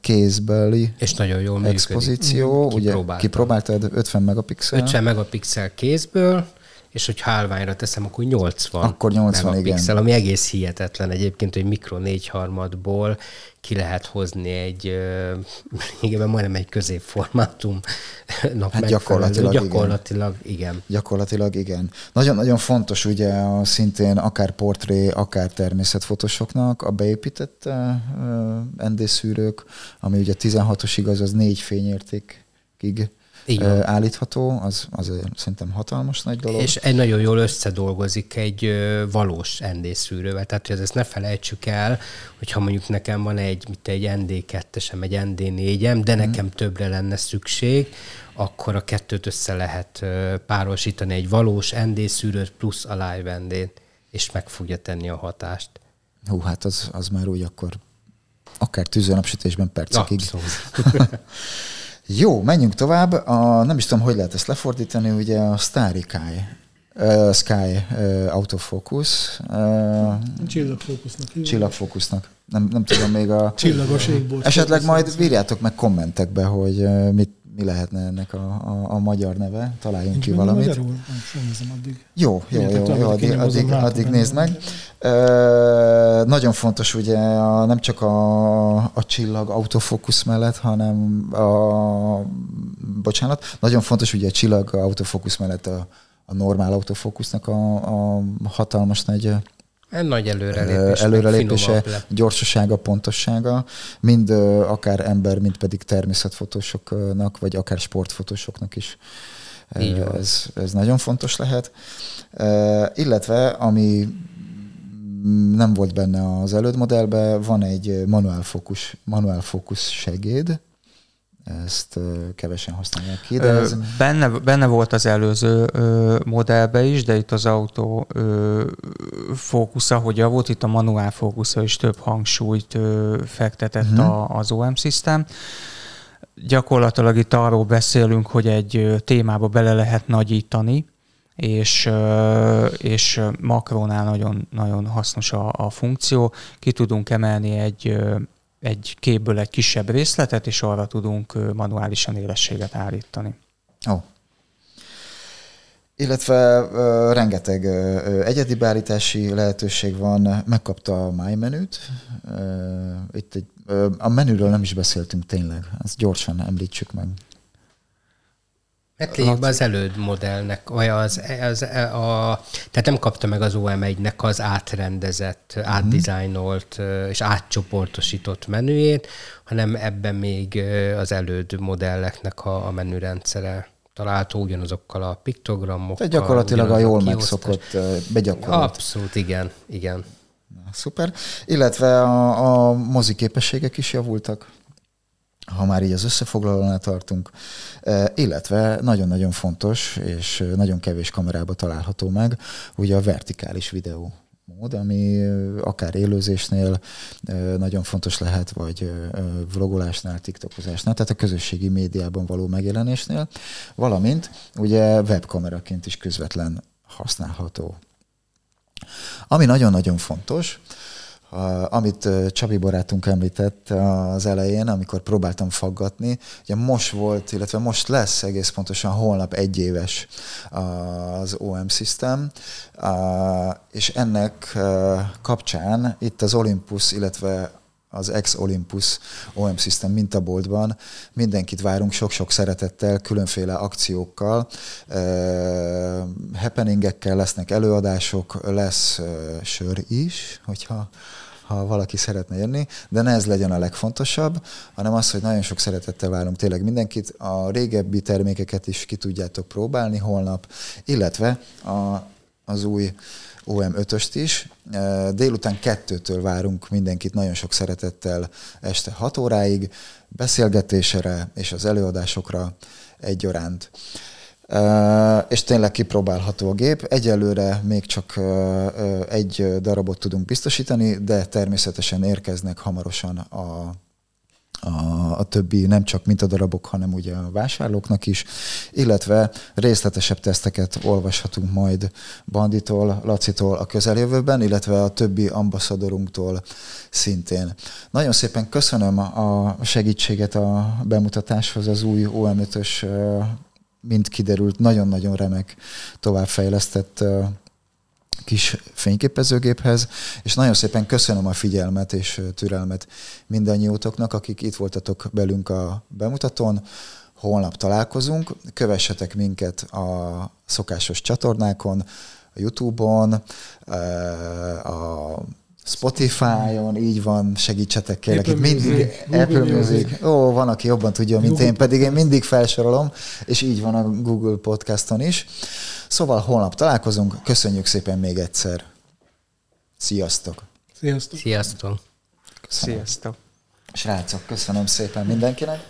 kézbeli és nagyon jól expozíció, működik. ugye kipróbáltad. 50 megapixel. 50 megapixel kézből, és hogy hálványra teszem, akkor 80 Akkor 80, megapixel, igen. ami egész hihetetlen egyébként, hogy mikro négyharmadból ki lehet hozni egy, igen, majdnem egy középformátum hát gyakorlatilag, gyakorlatilag igen. igen. Gyakorlatilag igen. Nagyon-nagyon fontos ugye a szintén akár portré, akár természetfotosoknak a beépített uh, ND-szűrők, ami ugye 16-os igaz, az négy fényértékig. Állítható, az, az szerintem hatalmas nagy dolog. És egy nagyon jól összedolgozik egy valós ND szűrővel, tehát hogy ezt ne felejtsük el, hogyha mondjuk nekem van egy, mit egy ND2-esem, egy ND4-em, de mhm. nekem hmm. többre lenne szükség, akkor a kettőt össze lehet párosítani egy valós ND szűrőt plusz a live nd és meg fogja tenni a hatást. Hú, hát az, az már úgy akkor akár tűzőnapsütésben percekig. Jó, menjünk tovább. A, nem is tudom, hogy lehet ezt lefordítani, ugye a Sky, uh, Sky uh, autofocus. Uh, Csillagfókusznak. Csillagfókusznak. Nem, nem tudom még a... Csillagos égbolt. Esetleg majd írjátok meg kommentekbe, hogy uh, mit, mi lehetne ennek a, a, a magyar neve, találjunk Nincs ki valamit. Magyarul? addig. Jó, jó, jó, jó, jó addig, addig, addig nézd meg. Uh, nagyon fontos ugye a, nem csak a, a csillag autofókusz mellett, hanem a, bocsánat, nagyon fontos ugye a csillag autofókusz mellett a, a normál autofókusznak a, a hatalmas nagy nagy előrelépés. Előrelépése, gyorsasága, pontossága, mind akár ember, mind pedig természetfotósoknak, vagy akár sportfotósoknak is. ez, ez nagyon fontos lehet. Illetve, ami nem volt benne az elődmodellben, van egy manuál fókusz, manuál fókusz segéd, ezt kevesen használják ki. De ez... benne, benne volt az előző modellbe is, de itt az autó fókusza, hogy javult, itt a manuál fókusza is több hangsúlyt fektetett uh-huh. a, az OM System. Gyakorlatilag itt arról beszélünk, hogy egy témába bele lehet nagyítani, és, és makrónál nagyon, nagyon hasznos a, a funkció. Ki tudunk emelni egy egy képből egy kisebb részletet, és arra tudunk manuálisan élességet állítani. Ó. Illetve uh, rengeteg uh, egyedi beállítási lehetőség van. Megkapta a My menüt. Uh, itt egy A menüről nem is beszéltünk tényleg, ezt gyorsan említsük meg. Hát lényegben az előd modellnek, vagy az, az, a, tehát nem kapta meg az OM1-nek az átrendezett, mm. átdizájnolt és átcsoportosított menüjét, hanem ebben még az előd modelleknek a, a menürendszere található ugyanazokkal a piktogramokkal. Tehát gyakorlatilag a jól megszokott begyakorolt. Abszolút, igen, igen. Na, szuper. Illetve a, a mozi képességek is javultak ha már így az összefoglalónál tartunk, illetve nagyon-nagyon fontos, és nagyon kevés kamerába található meg, ugye a vertikális videó mód, ami akár élőzésnél nagyon fontos lehet, vagy vlogolásnál, tiktokozásnál, tehát a közösségi médiában való megjelenésnél, valamint ugye webkameraként is közvetlen használható. Ami nagyon-nagyon fontos, amit Csabi barátunk említett az elején, amikor próbáltam faggatni, ugye most volt, illetve most lesz egész pontosan holnap egy éves az OM System, és ennek kapcsán itt az Olympus, illetve az ex-Olympus OM System mintaboltban. Mindenkit várunk sok-sok szeretettel, különféle akciókkal, uh, happeningekkel lesznek előadások, lesz uh, sör is, hogyha ha valaki szeretne jönni, de ne ez legyen a legfontosabb, hanem az, hogy nagyon sok szeretettel várunk tényleg mindenkit. A régebbi termékeket is ki tudjátok próbálni holnap, illetve a, az új OM5-öst is. Délután kettőtől várunk mindenkit nagyon sok szeretettel este 6 óráig, beszélgetésre és az előadásokra egyaránt. És tényleg kipróbálható a gép. Egyelőre még csak egy darabot tudunk biztosítani, de természetesen érkeznek hamarosan a a, a többi nem csak mintadarabok, hanem ugye a vásárlóknak is, illetve részletesebb teszteket olvashatunk majd Banditól, Lacitól a közeljövőben, illetve a többi ambaszadorunktól szintén. Nagyon szépen köszönöm a segítséget a bemutatáshoz az új OM5-ös mint kiderült, nagyon-nagyon remek továbbfejlesztett kis fényképezőgéphez, és nagyon szépen köszönöm a figyelmet és türelmet mindannyiótoknak, akik itt voltatok belünk a bemutatón. Holnap találkozunk, kövessetek minket a szokásos csatornákon, a Youtube-on, a Spotify-on, így van, segítsetek kérlek. Apple itt mindig Music, Apple Music. Ó, van, aki jobban tudja, mint Google én, pedig én mindig felsorolom, és így van a Google Podcaston is. Szóval holnap találkozunk, köszönjük szépen még egyszer. Sziasztok! Sziasztok! Sziasztok! Köszönöm. Sziasztok! Srácok, köszönöm szépen mindenkinek.